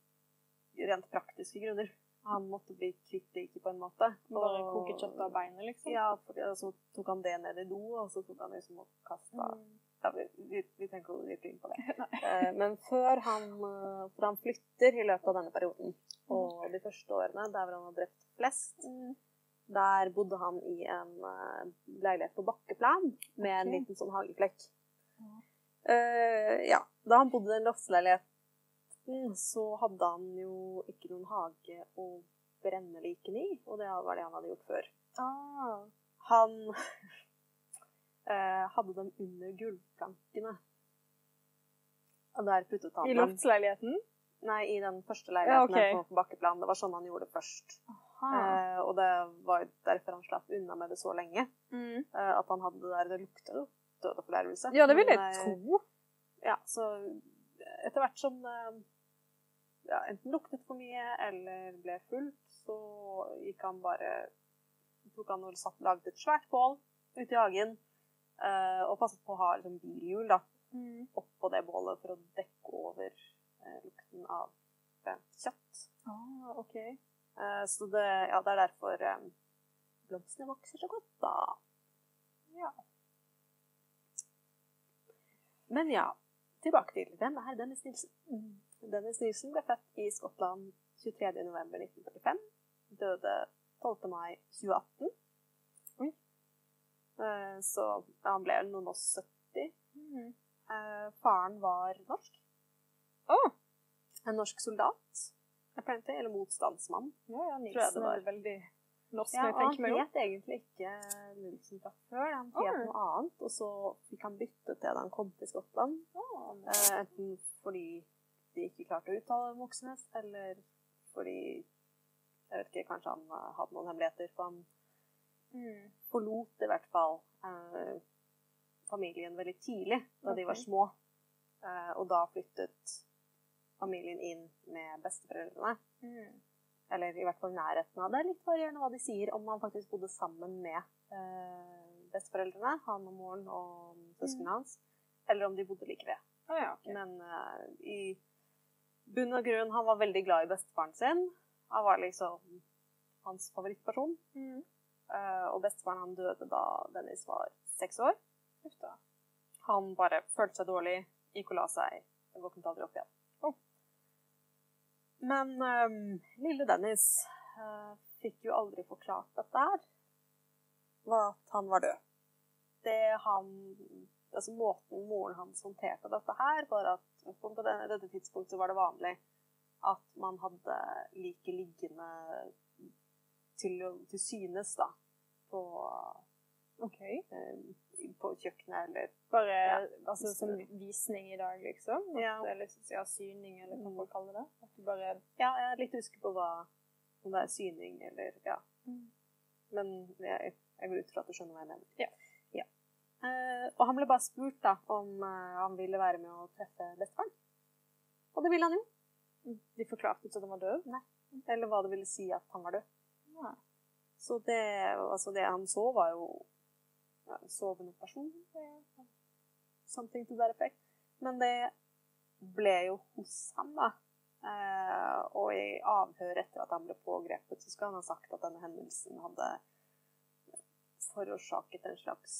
rent praktiske grunner. Han måtte bli kvitt det på en måte. Bare koke kjøtt av beinet, liksom? Ja, for, og altså, så tok han det ned i do, og så tok han liksom og kasta mm. ja, vi, vi, vi tenker å gripe inn på det. Eh, men før han, eh, for han flytter i løpet av denne perioden, og mm. de første årene der hvor han har drept flest mm. Der bodde han i en eh, leilighet på bakkeplan med okay. en liten sånn hageflekk. Uh, ja, da han bodde i en loftsleilighet 19 så hadde han jo ikke noen hage å brenne likene i, og det var det han hadde gjort før. Ah. Han eh, hadde dem under gulvplankene. Og der puttet han I loftsleiligheten? Nei, i den første leiligheten ja, okay. på bakkeplan. Det var sånn han gjorde det først. Eh, og det var derfor han slapp unna med det så lenge. Mm. Eh, at han hadde det der Det lukta jo død og fordervelse. Ja, det vil jeg Men, eh, tro. Ja, så eh, etter hvert som ja, enten luktet for mye eller ble fullt, så gikk han bare tok han og satt, lagde et svært bål ute i hagen uh, og passet på å ha liksom, bilhjul da, Mm. oppå det bålet for å dekke over uh, lukten av eh, kjøtt. Ah, OK. Uh, så det, ja, det er derfor um, blomstene vokser så godt, da. Ja. Men ja, tilbake til hvem er Dennis Nilsen? Dennis Nilsen ble født i Skottland 23.11.1945. Døde 12. mai 2018. Oi. Eh, Så han ble noen og 70. Mm. Eh, Faren var norsk. Oh. En norsk soldat, apparently, eller motstandsmann. Ja, ja, Nilsen det var. er veldig norsk, Ja, jeg han het egentlig ikke Nilsen fra før. Han het oh. noe annet, og så fikk han bytte til da han kom til Skottland. Oh. Eh, enten fordi de ikke klarte å uttale Moxnes, eller fordi Jeg vet ikke, kanskje han hadde noen hemmeligheter. For han mm. forlot i hvert fall eh, familien veldig tidlig, da de var små. Eh, og da flyttet familien inn med besteforeldrene. Mm. Eller i hvert fall nærheten av det. Litt varierende hva de sier om han faktisk bodde sammen med eh, besteforeldrene, han og moren og søsknene hans, eller om de bodde like ved. Oh, ja, okay. Men uh, i bunn og grunn, han var veldig glad i bestefaren sin. Han var liksom hans favorittperson. Mm. Uh, og bestefaren han døde da Dennis var seks år. Ufta. Han bare følte seg dårlig, gikk og la seg, våknet aldri opp igjen. Oh. Men um, lille Dennis uh, fikk jo aldri forklart dette her. var at han var død. Det han Altså måten moren hans håndterte dette her, var at på dette tidspunktet var det vanlig at man hadde liket liggende til, til synes, da, på, OK. eh, på kjøkkenet eller Bare Ja. altså, som visning i dag, liksom? At Ja. det er liksom, ja, syning, eller hva man kaller det? At du bare Ja, jeg er litt usikker på hva om det er syning eller Ja. Men jeg, jeg går ut fra at du skjønner hva jeg mener. Ja. Ja. Eh, og han ble bare spurt da om eh, han ville være med å treffe bestefaren. Og det ville han jo. De forklarte ikke at han var død? Eller hva det ville si at han var død. Nei. Så det, altså det han så, var jo ja, en sovende person. Something to that effect. Men det ble jo hos ham, da. Eh, og i avhør etter at han ble pågrepet, så skal han ha sagt at denne hendelsen hadde forårsaket en slags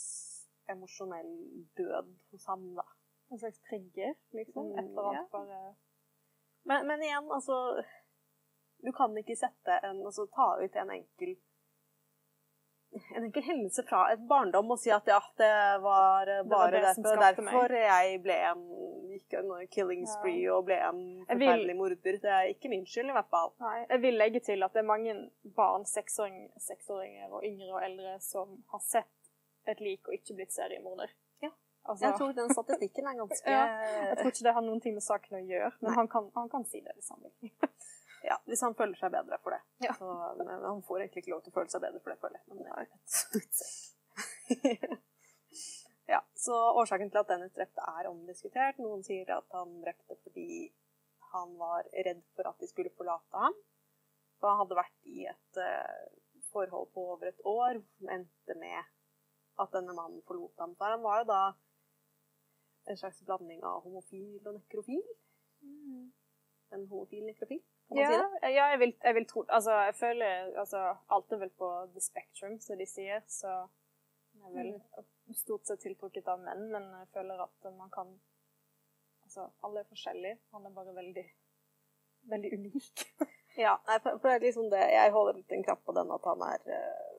emosjonell død hos ham, da. En slags trigger, liksom? Mm, Et eller annet ja. bare Men, men igjen, altså Du kan ikke sette en Altså ta ut en enkel en enkel hendelse fra et barndom og si at ja, det var var bare det som derfor, skapte meg. derfor jeg ble en gikk en killing spree og ble en vil- forferdelig morder. Det er ikke min skyld, i hvert fall. Nei, jeg vil legge til at det er mange barn, seksåring, seksåringer og yngre og eldre, som har sett et lik og ikke blitt seriemorder. Ja. Altså, Jeg tror den statistikken er ganske Ja, jeg tror ikke det har noen ting med saken å gjøre, men han kan, han kan si det hvis han vil. Ja, hvis han føler seg bedre for det. Ja. Så, men han får egentlig ikke lov til å føle seg bedre for det, føler jeg. Men det er greit. ja, så årsaken til at Dennis drepte er omdiskutert. Noen sier at han drepte fordi han var redd for at de skulle forlate ham. For han hadde vært i et uh, forhold på over et år som endte med at denne mannen forlot ham. For han var jo da en slags blanding av homofil og nekrofil. En homofil nekrofil, kan man Ja, si det? ja jeg, vil, jeg vil tro Altså, jeg føler altså, Alt er vel på the spectrum, som de sier, så jeg er vel Mm. stort sett tiltrukket av menn, men jeg føler at man kan Altså, alle er forskjellige. Han er bare veldig veldig unik. Ja, for, for det er liksom det Jeg holder litt en knapp på den at han er eh,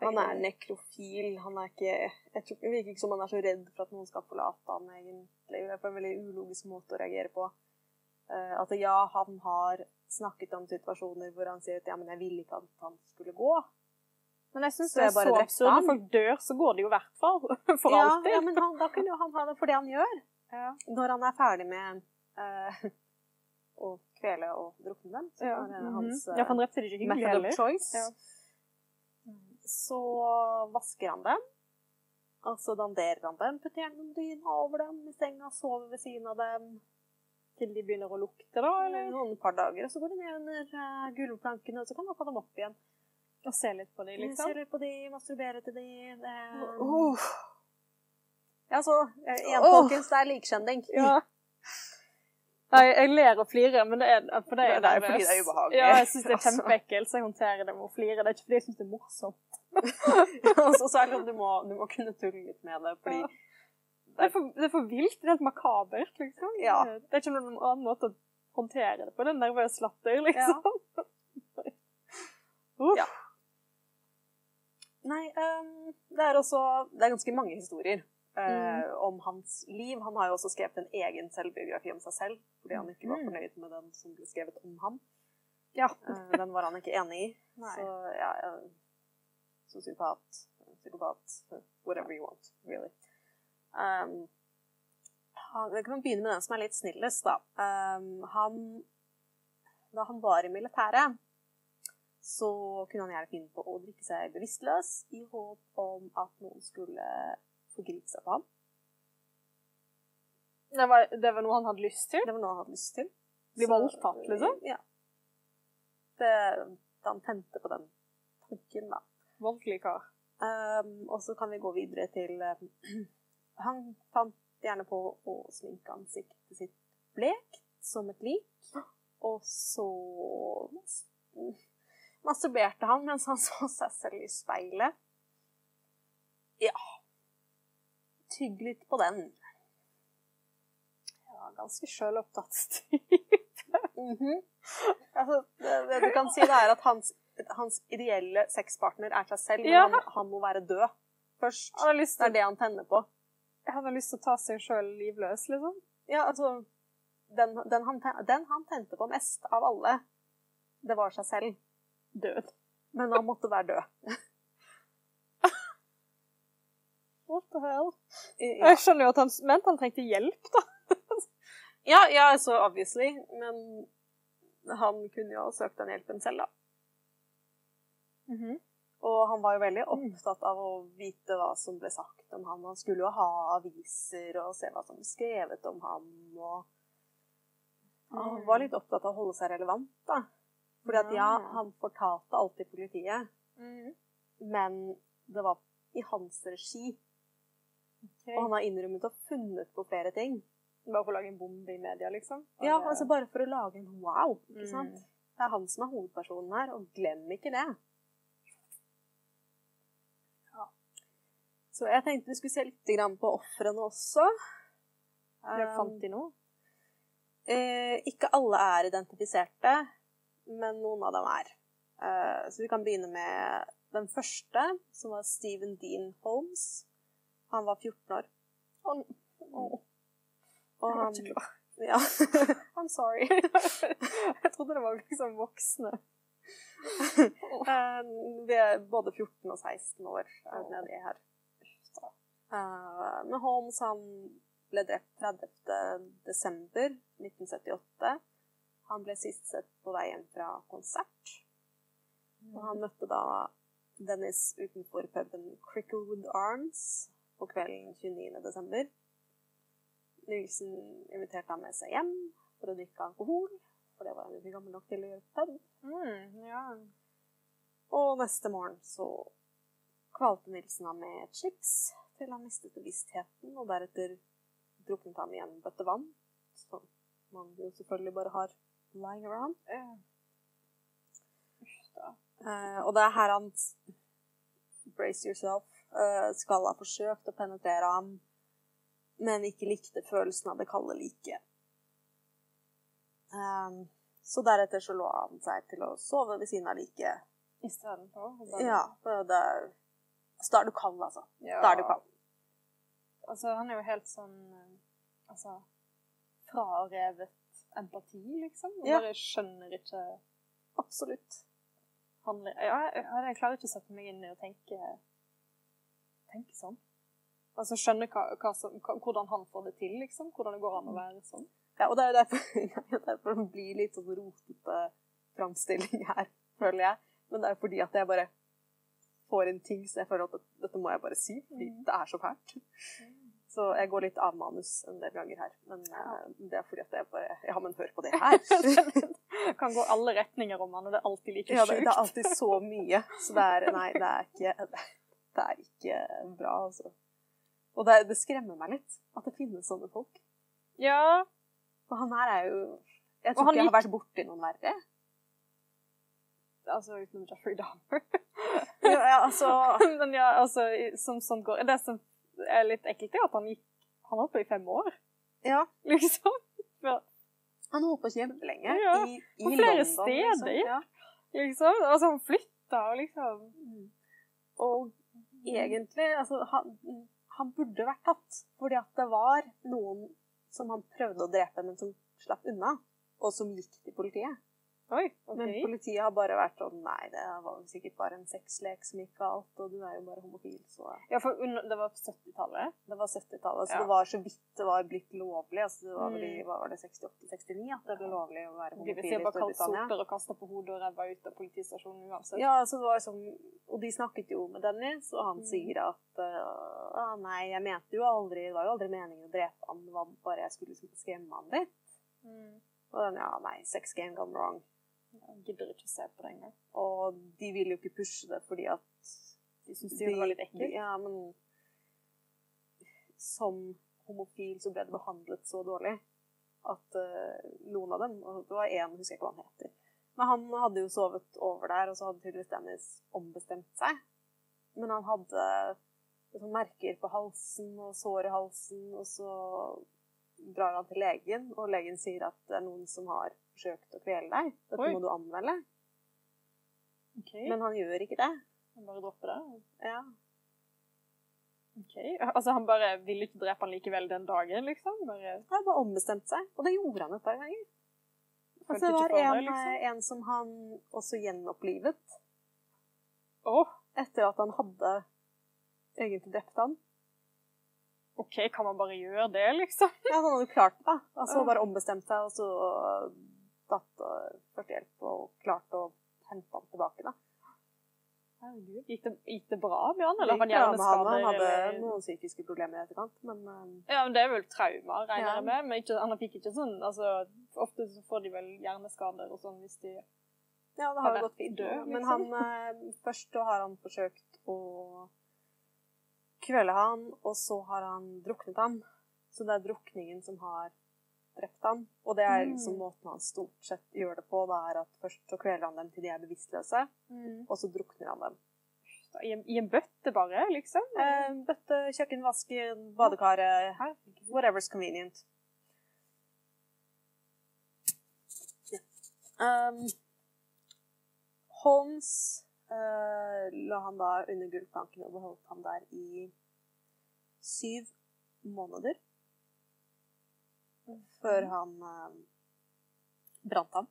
Han er nekrofil. Han er ikke Jeg tror det virker ikke som han er så redd for at noen skal forlate han egentlig. Det er på en veldig ulogisk måte å reagere på. Uh, at ja, han har snakket om situasjoner hvor han sier at ja, men jeg ville ikke at han skulle gå. Men jeg syns det er så absurd. Når folk dør, så går det jo i hvert fall. For ja, alltid. ja, men han, da kunne jo han ha det for det han gjør. Ja. Når han er ferdig med uh, å kvele og drukne dem. Så Ja. er det mhm. hans ja, for han drepte det ikke hyggelig heller. Ja. Så vasker han dem. Og så danderer han dem, putter gjerne noen dyner over dem i senga, sover ved siden av dem. Til de begynner å lukte, da? eller? Noen par dager, og så går de ned under uh, gulvplankene, og så kan man få dem opp igjen. Og se litt på dem, liksom? Se litt på dem, masturbere til dem. Det, Oh. Ja, så eh, igjen, Åh. folkens, det er likskjending. Ja. Nei, jeg ler og flirer, men det er, for det er, Det er fordi det er ubehagelig. Ja, jeg syns det er Altså. kjempeekkelt, så jeg håndterer det med å flire. Det er ikke fordi jeg syns det er morsomt. og så, så er det at du må, du må kunne tulle litt med det, fordi Ja. Det er for, det er for vilt. Det er helt makabert, liksom. Ja. Det er ikke noen annen måte å håndtere det på. Det er nervøs latter, liksom. Uff. Ja. Nei, um, det er også Det er ganske mange historier eh, om hans liv. Han har jo også skrevet en egen selvbiografi om seg selv, fordi han ikke var Mm. fornøyd med den som ble skrevet om ham. Ja. Eh, den var han ikke enig i. Nei. Så ja, ja Sosiopat, psykopat, whatever you want, really. Um, han, vi kan begynne med den som er litt snillest, da. Um, han Da han var i militæret, så kunne han gjerne finne på å drikke seg bevisstløs i håp om at noen skulle forgripe seg på ham. Det var, det var noe han hadde lyst til? Det var noe han hadde lyst til. Bli voldtatt, liksom? Ja. Det, han tente på den tanken, da. Voldelig kar. Um, og så kan vi gå videre til um, Han fant gjerne på å sminke ansiktet sitt blekt som et lik. Og så masturberte han mens han så seg selv i speilet. Ja Tygg litt på den. Ja, ganske sjølopptatt. -hmm. altså, det, det du kan si, det er at hans, hans ideelle sexpartner er seg selv, men Ja. han, han må være død først. Lyst Det er det han tenner på. han har lyst til å ta seg sjøl livløs, liksom. Ja, altså den, den, han, den han tente på mest av alle, det var seg selv. Død. Men han måtte være død. What the hell? Ja, Jeg skjønner jo at han mente han trengte hjelp, da. ja, ja så obviously. Men han kunne jo ha søkt den hjelpen selv, da. Mhm. Og han var jo veldig opptatt av å vite hva som ble sagt om han. Han skulle jo ha aviser og se hva som ble skrevet om ham. Og han var litt opptatt av å holde seg relevant, da. Fordi at ja, han fortalte alltid politiet, Mhm. men det var i hans regi. Ok. Og han har innrømmet og funnet på flere ting. Bare for å lage en bombe i media, liksom? Ja, det... altså bare for å lage en wow, ikke Mm. Det er han som er hovedpersonen her, og glem ikke det. Ja. Så jeg tenkte vi skulle se litt på ofrene også. Jeg Um, fant de noe? Eh, ikke alle er identifiserte, men noen av dem er. Eh, så vi kan begynne med den første, som var Stephen Dean Holmes. Han var 14 år. Å, oh. Og jeg var han. Ja. I'm sorry. jeg trodde det var liksom voksne. Eh, Vi er både 14 og 16 år det nedi her. Eh, Men Holmes han ble drept 30. desember 1978. Han ble sist sett på vei hjem fra konsert. Og han møtte da Dennis utenfor puben Cricklewood Arms på kvelden 29. desember. Nilsen inviterte ham med seg hjem for å drikke alkohol, for det var han ikke gammel nok til å gjøre på pub. Mm, ja. Og neste morgen så kvalte Nilsen ham med chips til han mistet bevisstheten, og deretter druknet han i en bøtte vann, som man jo selvfølgelig bare har lying around. Ja. Uh. Eh, og det er her han brace yourself skal ha forsøkt å penetrere ham, men ikke likte følelsen av det kalde liket. Um, så deretter så lå han seg til å sove ved siden av liket. Istedenfor. Ja, det Så da er du kald, altså. Ja. Da er du kald. Altså, han er jo helt sånn eh, Altså frarevet empati, liksom. Og Ja. bare skjønner ikke Absolutt. Handler. ja, jeg, jeg klarer ikke å sette meg inn i å tenke tenke sånn. Altså skjønne hva, hva som, hvordan han får det til, liksom. Hvordan det går an å være sånn. Ja, og det er jo derfor, det er derfor det blir litt sånn rotete framstilling her, føler jeg. Men det er fordi at jeg bare får en ting, så jeg føler at dette må jeg bare si, fordi Mm. det er så fælt. Så jeg går litt av manus en del ganger her. Men Ja. eh, det er fordi at jeg bare Ja, men hør på det her! kan gå alle retninger om han, og det er alltid like Ja, det, sjukt. det er alltid så mye. Så det er Nei, det er ikke, det er ikke bra, altså. Og det, det skremmer meg litt at det finnes sånne folk. Ja, For han her er jo Jeg tror ikke jeg har vært borti noen verre. altså utenom Jeffrey Dahmer. Ja, ja, altså Men ja, altså, som sånt går Det som er litt ekkelt, er at han gikk Han holdt på i fem år, Ja. liksom. Ja. Han holdt på kjempelenge. Ja, I, i på flere London, steder, Liksom. ja. liksom. Altså, han flytta og liksom Og egentlig Altså, han, han burde vært tatt. Fordi at det var noen som han prøvde å drepe, men som slapp unna. Og som gikk til politiet. Oi, okay. Men politiet har bare vært sånn Nei, det var vel sikkert bare en sexlek som gikk galt, og du er jo bare homofil, så Ja, for det var 70-tallet. Det var 70-tallet, så Ja. det var så vidt det var blitt lovlig. Altså, det var vel i Mm. hva var det, 68-69 at det ble lovlig å være homofil i Storbritannia. bare kalt soper og kasta på hodet og ræva ut av politistasjonen uansett. Ja, så det var liksom og de snakket jo med Dennis, og han Mm. sier at uh, ah, nei, jeg mente jo aldri, det var jo aldri meningen å drepe han, det var bare jeg skulle liksom skremme han litt. Mm. Og den, ja, nei, sex game gone wrong. Gidder ikke se på det engang. Og de ville jo ikke pushe det fordi at De syns det var litt ekkelt. Ja, men som homofil så ble det behandlet så dårlig at uh, noen av dem, og det var en, husker jeg ikke hva han heter, men han hadde jo sovet over der, og så hadde tydeligvis Dennis ombestemt seg. Men han hadde liksom merker på halsen og sår i halsen, og så drar han til legen, og legen sier at det er noen som har forsøkt å kvele deg. Dette Oi. må du anmelde. Okay. Men han gjør ikke det. han bare dropper det. Ja. Ok, Altså han bare ville ikke drepe han likevel den dagen, liksom? Bare Han bare ombestemte seg, og det gjorde han et par ganger. Altså, det var en, liksom? en som han også gjenopplivet Oh. etter at han hadde egentlig drept han. OK, kan man bare gjøre det, liksom? Ja, han hadde klart det, da. Altså bare ombestemt seg, og så tatt hjelp og klart å hente han tilbake, da. Herregud. Gikk det, gikk det bra Bjørn? eller Det han hjerneskadet? han. Hadde eller- noen psykiske problemer i etterkant, men eh, Ja, men det er vel trauma, regner Ja. jeg med. Men ikke, han fikk ikke sånn altså, Ofte så får de vel hjerneskader og sånn hvis de ja, det Har jo gått fint. død, Men liksom. han eh, Først har han forsøkt å kvele han, og så har han druknet ham. Så det er drukningen som har drept ham. Og det er liksom Mm. måten han stort sett gjør det på. Det er at først så kveler han dem til de er bevisstløse, og så drukner han dem. I en, I en bøtte, bare, liksom? Eh, bøtte, kjøkken, vasken, badekaret Whatever's convenient. Um, Holmes eh, la han da under gulvplanken og beholdt ham der i syv måneder. Før han uh, brant ham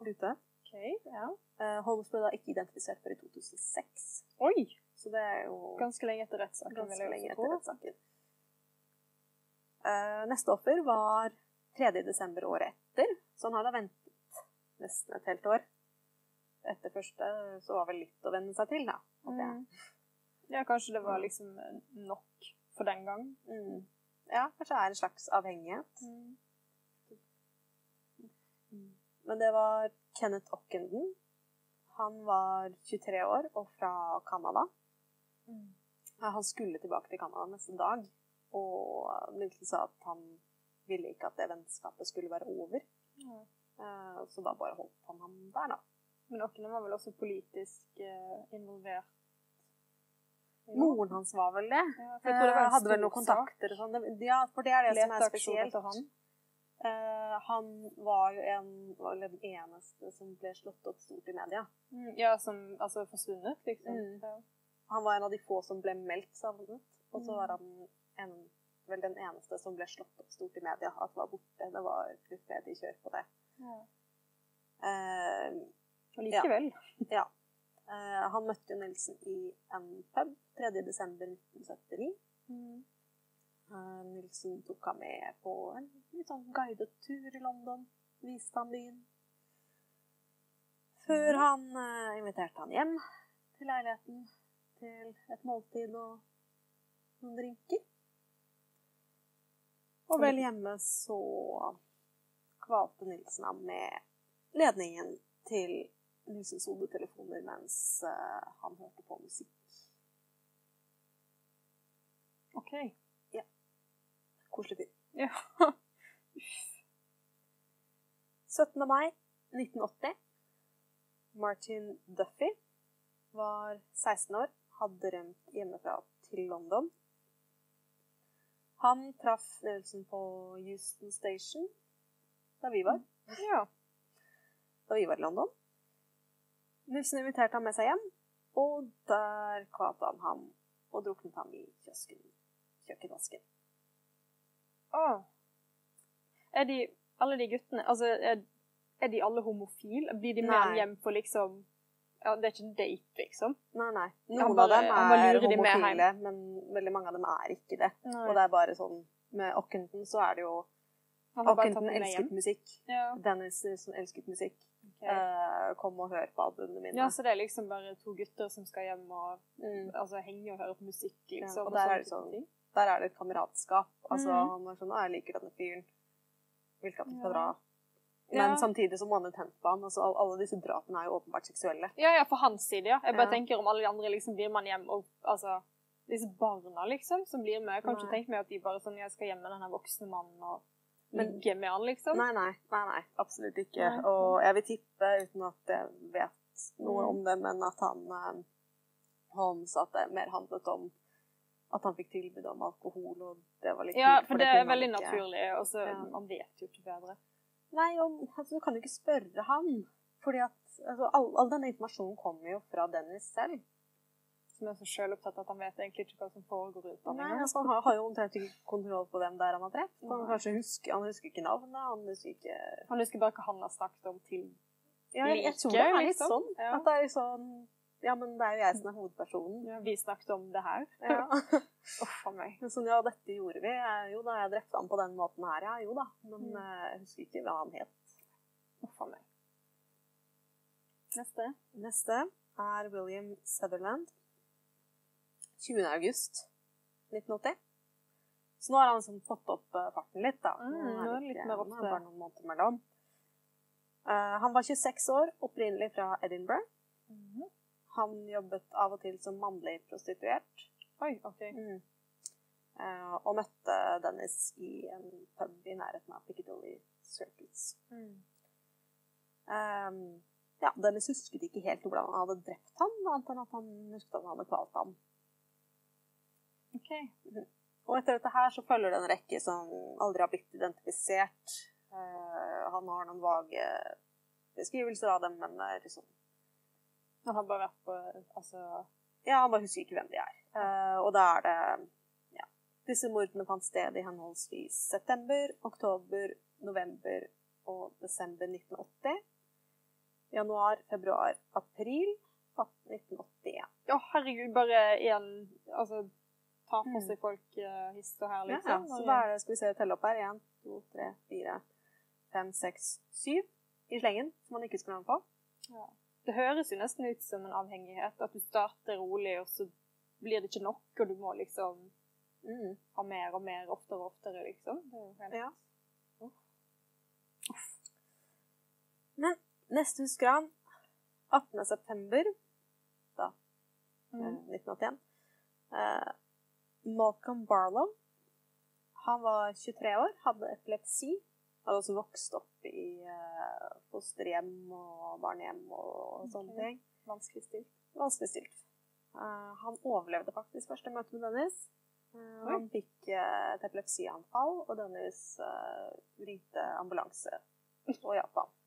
ute. OK, ja. uh, Holmes ble da ikke identifisert før i 2006. Oi! Så det er jo Ganske lenge etter rettssaken, ganske lenge etter rettssaken. Uh, neste offer var 3. desember året etter, så han har da ventet nesten et helt år. Etter første så var vel litt å venne seg til, da. Mm. Ja, kanskje det var liksom nok for den gang. Mm. Ja, kanskje det er en slags avhengighet. Men det var Kenneth Ockenden. Han var 23 år og fra Canada. Ja, Han skulle tilbake til Canada neste dag, og Milton sa at han ville ikke at det vennskapet skulle være over. Ja. Eh, Så da bare holdt han ham der, da. Men Åkne var vel også politisk eh, involvert? Moren hans var vel det. Ja, det var Eh, Hadde vel noen kontakter og sånn. Ja, for det er det som er spesielt. han. Eh, han var jo en, var den eneste som ble slått opp stort i media. Mm, Ja, som altså forsvunnet, liksom. Mm. Ja. Han var en av de få som ble meldt savnet, og så Mm. var han en, vel den eneste som ble slått opp stort i media. At var borte. Det var litt mediekjør på det. Ja. Eh, Og likevel. ja. Eh, han møtte jo Nilsen i en pub 3. desember 1979. Mm. Eh, Nilsen tok ham med på en litt sånn guidet tur i London. Viste ham byen. Før Mhm. han eh, inviterte han hjem til leiligheten til et måltid og noen drinker. Og vel hjemme så kvalte Nilsen ham med ledningen til Nilsens hodetelefoner mens eh, han hørte på musikk. OK. Koselig fyr. Ja. 17. mai 1980. Martin Duffy var 16 år, hadde rømt hjemmefra til London. Han traff Nelson på Houston Station da vi var, ja. da vi var i London. Nelson inviterte ham med seg hjem, og der kvalte han ham og druknet ham i kiosken, kjøkkenvasken. Åh. Er de alle de guttene Altså, er, er de alle homofile? Blir de med hjem på liksom Ja, det er ikke en date, liksom? Nei, nei. Noen bare- av dem er homofile, de men veldig mange av dem er ikke det. Og det er bare sånn Med Ockenden så er det jo hjem. elsket musikk. Ja. Dennis som elsket musikk. Ok. Eh, kom og hør på albumene mine. ja, så det er liksom bare to gutter som skal hjem og Mm. altså, henge og høre på musikk, liksom? Ja, og og der er det sånn- Der er det et kameratskap. Altså, mm. Han var sånn 'Å, jeg liker denne fyren. Vil ikke at han skal dra'. Men Ja. samtidig så må han tent på han. Altså, alle disse drapene er jo åpenbart seksuelle. Ja, ja, for hans side, ja. Jeg bare Ja. tenker om alle de andre liksom blir man hjem og altså Disse barna, liksom, som blir med. Jeg kan ikke tenke meg at de bare sånn Jeg skal hjem med denne voksne mannen og ligge med han, liksom. Nei, nei. nei, nei absolutt ikke. Nei. Og jeg vil tippe, uten at jeg vet noe Mm. om det, men at han eh, Han sa at det mer handlet om at han fikk tilbud om alkohol, og det var litt Ja, kult, for det er veldig ikke- naturlig. Og så Ja. Man vet jo ikke bedre. Nei, og altså, du kan jo ikke spørre han. Fordi at altså, all, all denne informasjonen kommer jo fra Dennis selv. Som er så selvopptatt at han vet egentlig ikke hva som foregår i utdanninga. altså, Han har, har jo omtrent ikke kontroll på hvem det er han har drept. Han, husker, han husker ikke navnet, han husker ikke Han husker bare hva han har snakket om til ja, jeg, jeg tror det er litt liksom. sånn. Ja. At det er litt sånn Ja, men det er jo jeg som er hovedpersonen. ja, Vi snakket om det her. Ja. Uff a meg. Sånn, ja, dette gjorde vi. Jo da, jeg drepte han på den måten her, ja. Jo da. Men Mm. eh, jeg husker ikke hva han het. Uff a meg. Neste. Neste er William Sutherland. 20. august 1980. Så nå har han liksom fått opp eh, farten litt, da. Mm, Nå er det litt mer opp bare noen måneder mellom. Uh, han var 26 år, opprinnelig fra Edinburgh. Mhm. Han jobbet av og til som mannlig prostituert. Oi, OK. Eh, og møtte Dennis i en pub i nærheten av Piccadilly Circus. Mm. Um, ja, Dennis husket ikke helt hvordan han hadde drept ham, annet enn at han husket at han hadde kvalt ham. OK. Og etter dette her så følger det en rekke som aldri har blitt identifisert. Eh, han har noen vage beskrivelser av dem, men liksom Han har bare vært på Altså Ja, han bare husker ikke hvem de er. Eh, og da er det Ja. Disse mordene fant sted i henholdsvis september, oktober, november og desember 1980. Januar, februar, april 1981. Å, herregud, bare én Altså ta Mm. seg folk uh, hist og her, liksom. ja. Så da er det, skal vi se, telle opp her. Én, to, tre, fire, fem, seks, syv i slengen, som man ikke være med på. Ja. Det høres jo nesten ut som en avhengighet. At du starter rolig, og så blir det ikke nok, og du må liksom Mm. ha mer og mer, oftere og oftere, liksom. Det er jo helt Ja. Men neste 18. september da, Mm. 1981. Eh, Malcolm Barlow. Han var 23 år, hadde epilepsi. Hadde også vokst opp i eh, fosterhjem og barnehjem og sånne okay. ting. vanskelig stilt. Vanskelig stilt. Eh, han overlevde faktisk første møte med Dennis. Eh, han fikk et epilepsianfall, og Dennis ringte ambulanse og hjalp ham.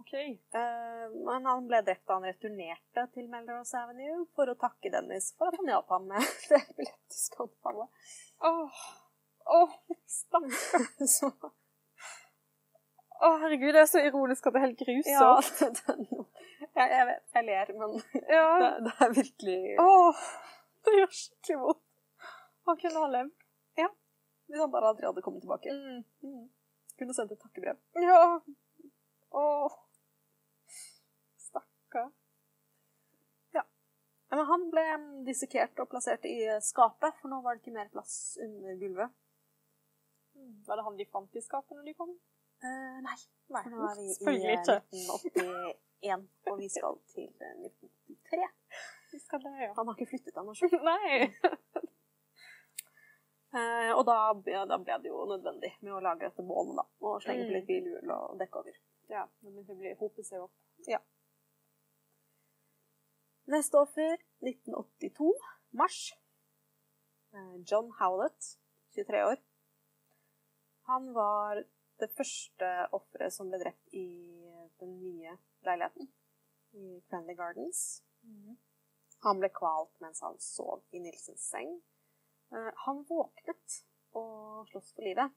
OK. Uh, men han ble drept da han returnerte til Melrose Avenue for å takke Dennis for at han hjalp ham med det epileptiske anfallet. Åh, åh, oh stakkars. Å, herregud, det er så ironisk at det er helt ja, det, det, jeg, jeg vet, jeg ler, men Ja. det, det er virkelig Åh, det gjør skikkelig vondt. Han kunne ha levd. Ja. Hvis han bare aldri hadde kommet tilbake. Mm. Mm. Kunne sendt et takkebrev. Ja. Åh. Stakkar. Ja, Men han ble dissekert og plassert i skapet, for nå var det ikke mer plass under gulvet. Var det han de fant i skapet når de kom? Eh, nei, Nei, nå er vi i selvfølgelig eh, ikke. 1981, og vi skal til eh, 1983. Vi skal det, ja. Han har ikke flyttet ennå, sjøl. Nei. Eh, og da, ja, da ble det jo nødvendig med å lage dette bålet, da. Og slenge på Mm. litt bilhjul og dekke over. Ja, det blir hopet seg opp. Neste offer, 1982, mars. Eh, John Howlett, 23 år. Han var det første offeret som ble drept i den nye leiligheten i Cranley Gardens. Han ble kvalt mens han sov i Nilsens seng. Eh, Han våknet og sloss for livet.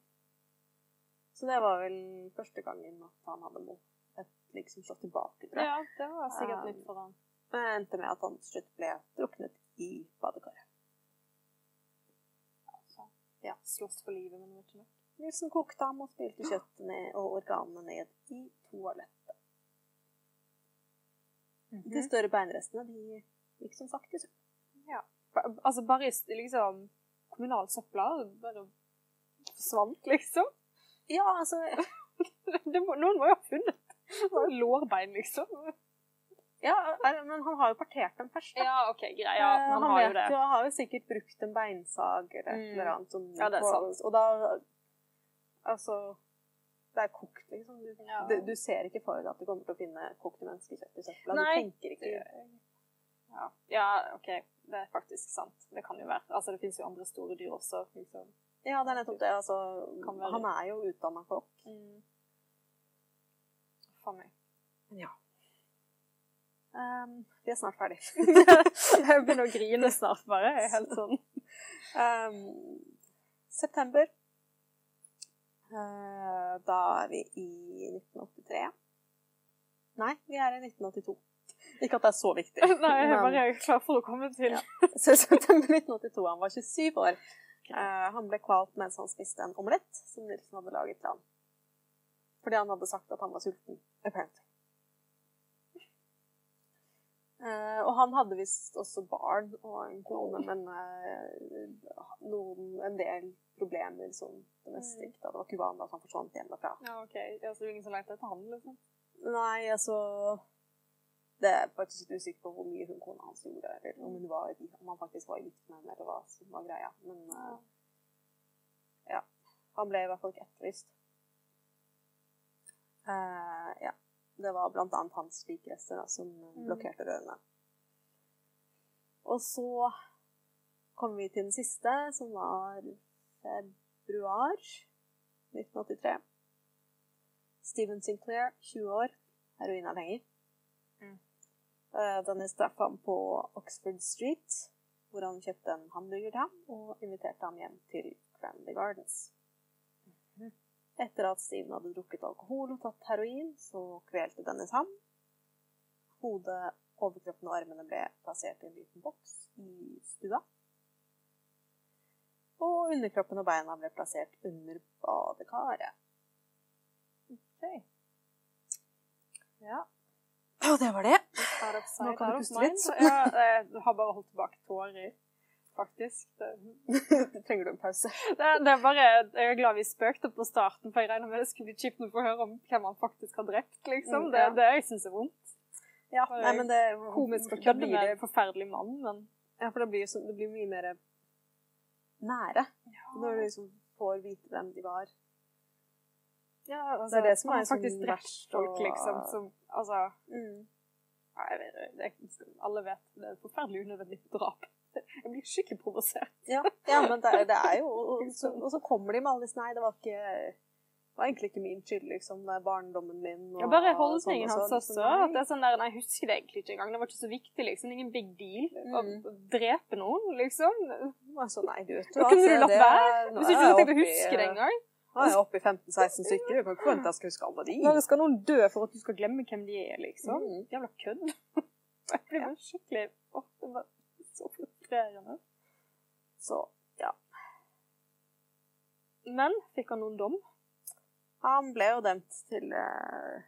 Så det var vel første gangen at han hadde måttet liksom slått tilbake, tror jeg. Ja, det var sikkert litt nytt for han. Endte med at han til slutt ble druknet i badekaret. Ja, slåss for livet, men var ikke nok. Nilsen kokte ham og spilte kjøttet ned og organene ned i toalettet. De større beinrestene de gikk som sagt i søvn. Ja. Altså, bare i liksom kommunal søpla bare forsvant, liksom. Ja, altså må, noen må jo ha funnet lårbein, liksom. Ja, men han har jo partert dem først. da. Ja, OK, greit. Ja, Eh, han han, har jo det. jo, han har jo sikkert brukt en beinsag eller et Mm. eller annet. Som, Ja, det er sant. Og da Altså Det er kokt, liksom. Du, Ja. du, du ser ikke for deg at du kommer til å finne kokte menneskekjøtt i søpla. Du tenker ikke Ja. ja, OK. Det er faktisk sant. Det kan jo være. Altså, det finnes jo andre store dyr også, liksom. Ja, det er nettopp det. Altså, han er jo utdanna kokk. Mm. Faen meg. Ja. Um, vi er snart ferdig. Jeg begynner å grine snart, bare. Jeg er helt sånn. um, september. Uh, da er vi i 1983. Nei, vi er i 1982. Ikke at det er så viktig. Nei, jeg er bare klar for å komme til Ja. Så september 1982. Han var 27 år. Uh, han ble kvalt mens han spiste en omelett som Nilsen hadde laget til ham. Fordi han hadde sagt at han var sulten. Apparently. Eh, og han hadde visst også barn og en kone, men eh, noen, en del problemer som domestic. Da det var ikke vanlig at han forsvant hjemmefra. Ja, OK. Det er altså ingen som lette etter han, liksom? Nei, altså Det er faktisk litt usikker på hvor mye hun kona hans gjorde, eller om, hun var, om han faktisk var gift med henne, eller hva som var greia. Men eh, ja. Han ble i hvert fall ikke etterlyst. Eh, ja. Det var annet hans likrester da, som Mm. blokkerte rørene. Og så kom vi til den siste, som var februar 1983. Steven Sinclair, 20 år, heroinavhengig. Mm. Eh, Denne straffa han på Oxford Street, hvor han kjøpte en hamburger til ham og inviterte ham hjem til Cranley Gardens. Etter at Steven hadde drukket alkohol og tatt heroin, så kvelte Dennis ham. Hodet, overkroppen og armene ble plassert i en liten boks i stua. Og underkroppen og beina ble plassert under badekaret. OK. Ja. Og det var det. Nå kan du puste litt. Ja, jeg har bare holdt tilbake tårer, faktisk. Det, Trenger du en pause? det, det er bare, Jeg er glad vi spøkte på starten, for jeg regner med det skulle bli kjipt å få høre om hvem han faktisk har drept, liksom. Mm, Det ja. er det jeg syns er vondt. Ja, nei, men det Komisk å kødde med en forferdelig mann, men Ja, for det blir, så, det blir mye mer nære når du liksom får vite hvem de var. ja, altså, Det er det som er faktisk sånn drept verst folk, liksom, som Altså Mm. Nei, jeg vet, det, Alle vet det er et forferdelig unødvendig drap. Jeg blir skikkelig provosert. Ja, ja, men det, det er jo og så, og så kommer de med alle disse Nei, det var ikke det var egentlig ikke min skyld, liksom. Det er barndommen min. Og, Ja, bare sånn holdningen hans sånn. også. Så. At det er sånn der, nei, Jeg husker det egentlig ikke engang. Det var ikke så viktig, liksom. Ingen big deal. Å Mm. å drepe noen, liksom. Altså, nei, du vet det. kunne du latt være. Hvis ikke du tenkte å huske det engang. Nå er jeg oppe i 15-16 stykker. Du kan ikke forvente jeg skal huske alle de. Nå skal noen dø for at du skal glemme hvem de er, liksom? Mm. Jævla kødd. Jeg blir ja. skikkelig Åh, det var så frustrerende. Så ja. Men fikk han noen dom? Han ble jo dømt til eh,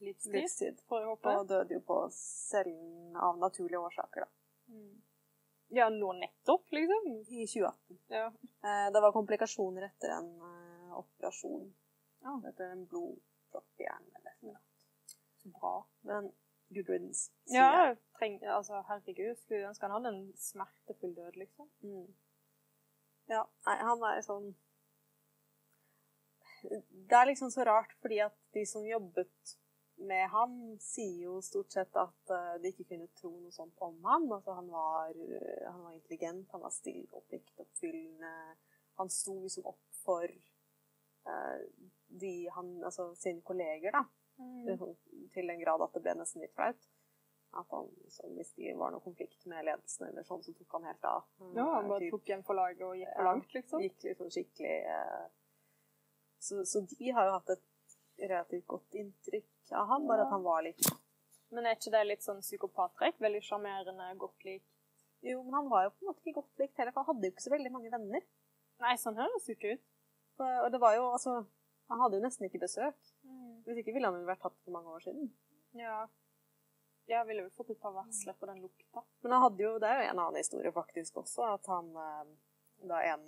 Livstid, livstid. får jeg håpe. Og døde jo på cellen av naturlige årsaker, da. Mm. Ja, nå nettopp, liksom? I 2018. Ja. Eh, Det var komplikasjoner etter en eh, operasjon Ja. etter en blodpropp i hjernen eller noe. Så bra. Men good riddance. Ja, treng, altså, herregud, skulle ønske han hadde en smertefull død, liksom. Mm. Ja, nei, han er sånn Det er liksom så rart, fordi at de som jobbet med ham, sier jo stort sett at eh, de ikke kunne tro noe sånt om ham. Altså, han var, eh, han var intelligent, han var stille og pliktoppfyllende. Han sto liksom opp for uh, de han, altså sine kolleger, da. Liksom, til den grad at det ble nesten litt flaut. At han, hvis de var noe konflikt med ledelsen eller sånn, så tok han helt av. Ja, han bare Typ- tok igjen for laget og gikk for langt, liksom. gikk liksom skikkelig eh, så, så de har jo hatt et relativt godt inntrykk av ham, bare Ja. at han var litt Men er ikke det litt sånn psykopattrekk? Veldig sjarmerende, godt lik? Jo, men han var jo på en måte ikke godt likt heller, for han hadde jo ikke så veldig mange venner. Nei, sånn høres jo ikke ut. Og det var jo, altså Han hadde jo nesten ikke besøk. Hvis ikke ville han jo vært tatt for mange år siden. Ja. Jeg ville vel fått et par varsler på den lukta. Men han hadde jo, det er jo en annen historie faktisk også, at han eh, da en,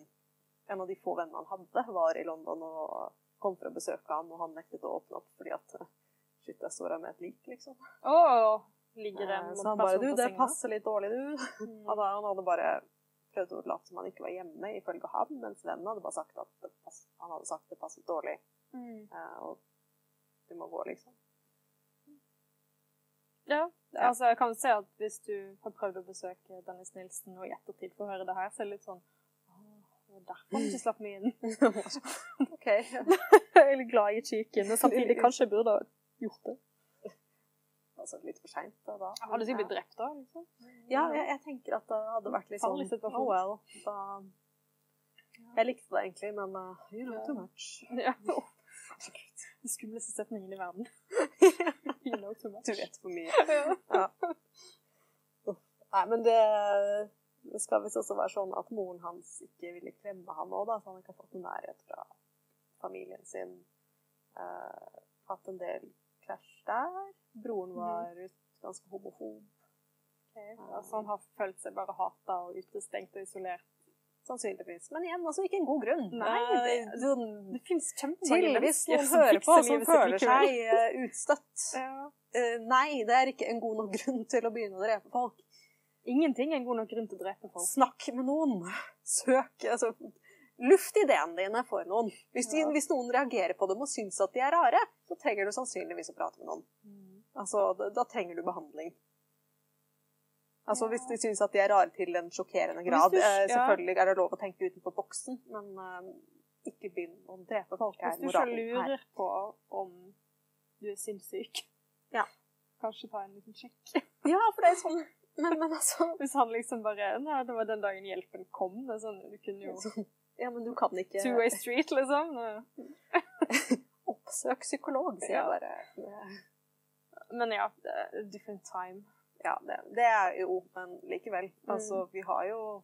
en av de få vennene han hadde, var i London og kom for å besøke ham, og han nektet å åpne opp fordi at eh, Shit, jeg står her med et lik, liksom. Oh, ligger det Eh, en Så han bare Du, det senga? passer litt dårlig, du. Mm. Han, han hadde bare prøvd å late som han ikke var hjemme, ifølge ham, mens vennen hadde bare sagt at pass, han hadde sagt det passet dårlig, Mm. og du må gå, liksom. Ja, altså jeg kan se at hvis du har prøvd å besøke Dennis Nilsen og i ettertid får høre det her, så er det litt sånn Derfor har du ikke slapp meg inn. OK. jeg er litt glad i chiken, men samtidig kanskje jeg burde ha gjort det. Altså litt for seint, da. da. Du blitt drept da, liksom? Ja, jeg, jeg tenker at det hadde vært litt sånn. Oh well. Da Jeg likte det egentlig, men uh, you know too much. Ja. Den skumleste setningen i verden. you know too much. Du vet for mye. Ja. Ja. Nei, men det, det skal visst også være sånn at moren hans ikke ville klemme ham òg, så han ikke har fått noen nærhet fra familien sin. Uh, hatt en del krasj der. Broren var ganske homofob. Ok, Altså han har følt seg bare hata og utestengt og isolert. Sannsynligvis. Men igjen, altså ikke en god grunn. Nei, det- Eh, sånn, Det finnes kjempemange mennesker noen hører på som føler seg eh, utstøtt. Ja. Uh, nei, det er ikke en god nok grunn til å begynne å drepe folk. Ingenting er en god nok grunn til å drepe folk. Snakk med noen. Søk altså, Luft ideene dine for noen. Hvis, de, Ja. hvis noen reagerer på dem og syns at de er rare, så trenger du sannsynligvis å prate med noen. Altså, da, da trenger du behandling. Altså. Hvis de syns at de er rare til en sjokkerende grad. du- eh, ja. selvfølgelig er det lov å tenke utenfor boksen, men uh, ikke begynn å drepe folk. Hvis er du ikke lurer her. på om du er sinnssyk, Ja. kanskje ta en liten sjekk. Ja, for det er sånn Men, men altså Hvis han liksom bare Nei, det var den dagen hjelpen kom. Det er sånn, du kunne jo sånn, Ja, men du kan ikke Two way street, liksom. Oppsøk psykolog, sier jeg bare. Men ja, er different time. Ja, det, det er jo Men likevel. Mm. Altså, vi har jo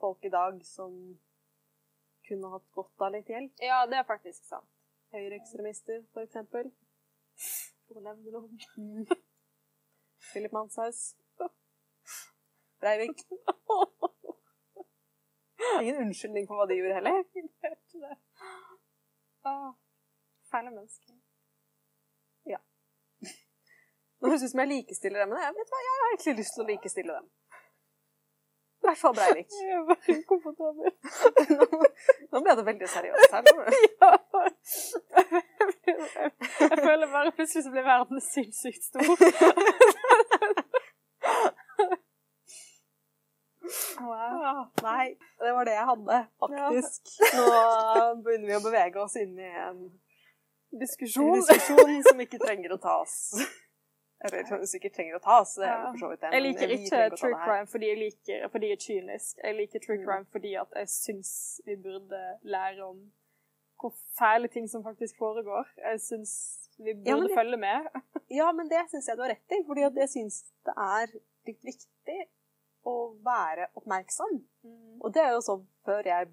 folk i dag som kunne hatt godt av litt hjelp. Ja, det er faktisk sant. Høyreekstremister, for eksempel. For å nevne noen. Philip Manshaus. Breivik. Ingen unnskyldning for hva de gjorde heller. Jeg vet ikke det. Høres ut som jeg likestiller dem, men jeg, vet hva, jeg har egentlig lyst til å likestille dem. I hvert fall Breivik. Jeg er bare ukomfortabel. Nå, nå ble det veldig seriøst her. nå. Ja. Jeg føler bare plutselig så blir verden sinnssykt stor. Wow. Nei, det var det jeg hadde, faktisk. Nå begynner vi å bevege oss inn i en Diskusjon. diskusjon som ikke trenger å tas. Eller som sikkert trenger å tas. Det er jo for så vidt det. Jeg liker ikke true crime fordi jeg, liker, fordi jeg er kynisk. Jeg liker true Mm. crime fordi at jeg syns vi burde lære om hvor fæle ting som faktisk foregår. Jeg syns vi burde Ja, det- følge med. Ja, men det syns jeg du har rett i. Fordi jeg syns det er litt viktig å være oppmerksom. Og det er jo sånn før jeg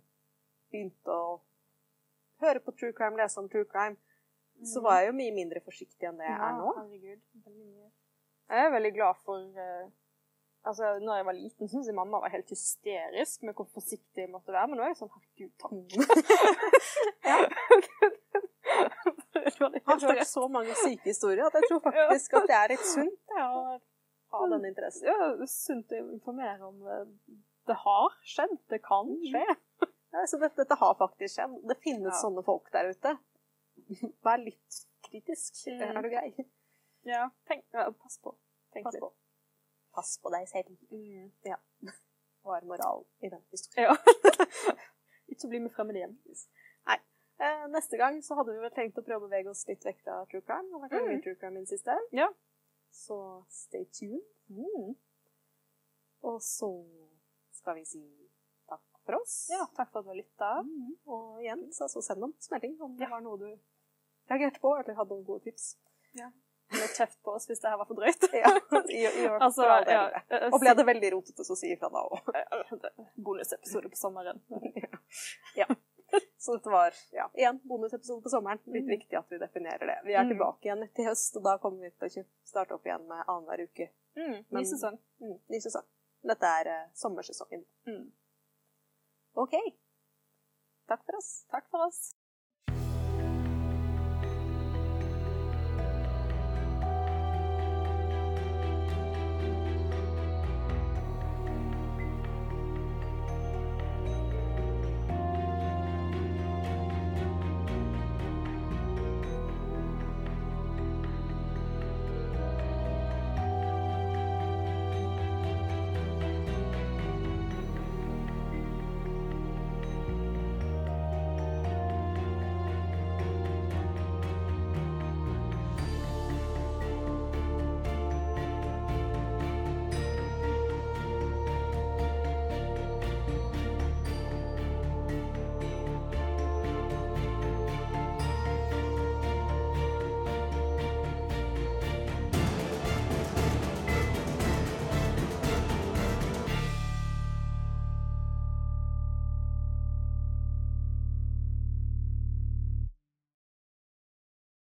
begynte å høre på true crime, lese om true crime, så var jeg jo mye mindre forsiktig enn det jeg er nå. Herregud. Jeg er veldig glad for eh, Altså, når jeg var liten, syntes jeg mamma var helt hysterisk med hvor forsiktig jeg måtte være. Men nå er jeg sånn herregud, takk. Ja. Jeg har hørt så mange syke historier at jeg tror faktisk at det er litt sunt å ha den interessen. Ja, sunt å informere om det. Det har skjedd. Det kan skje. Ja, så dette, dette har faktisk skjedd. Det finnes Ja. sånne folk der ute. Vær litt kritisk. Mm. Er du grei? Ja, tenk, ja, pass på. Tenk Pass litt. på. Pass på deg selv. Mm. Var moral i den historien. Ja. Ikke bli med fremmede hjem. Eh, neste gang så hadde vi vel tenkt å prøve å bevege oss litt vekk fra true crime. Det har vært mye true crime i det siste. Ja. Så stay tuned. Mm. Og så skal vi si takk for oss. Ja, takk for at du lytta. Mm. Og igjen, så så send om smelting om det var noe du reagerte på, eller hadde noen gode tips. Litt kjeft på oss hvis det her var for drøyt. Ja, i, i, Altså, ja, eh, Og ble det veldig rotete, så si ifra da òg. Bonusepisode på sommeren. Så dette var ja, igjen bonusepisode på sommeren. Litt Mm. viktig at vi definerer det. Vi er Mm. tilbake igjen til høst, og da kommer vi til å starte opp igjen med annenhver uke. Mm, ny sesong. Mm, ny sesong. Dette er uh, sommersesongen. Mm. OK. Takk for oss. Takk for oss.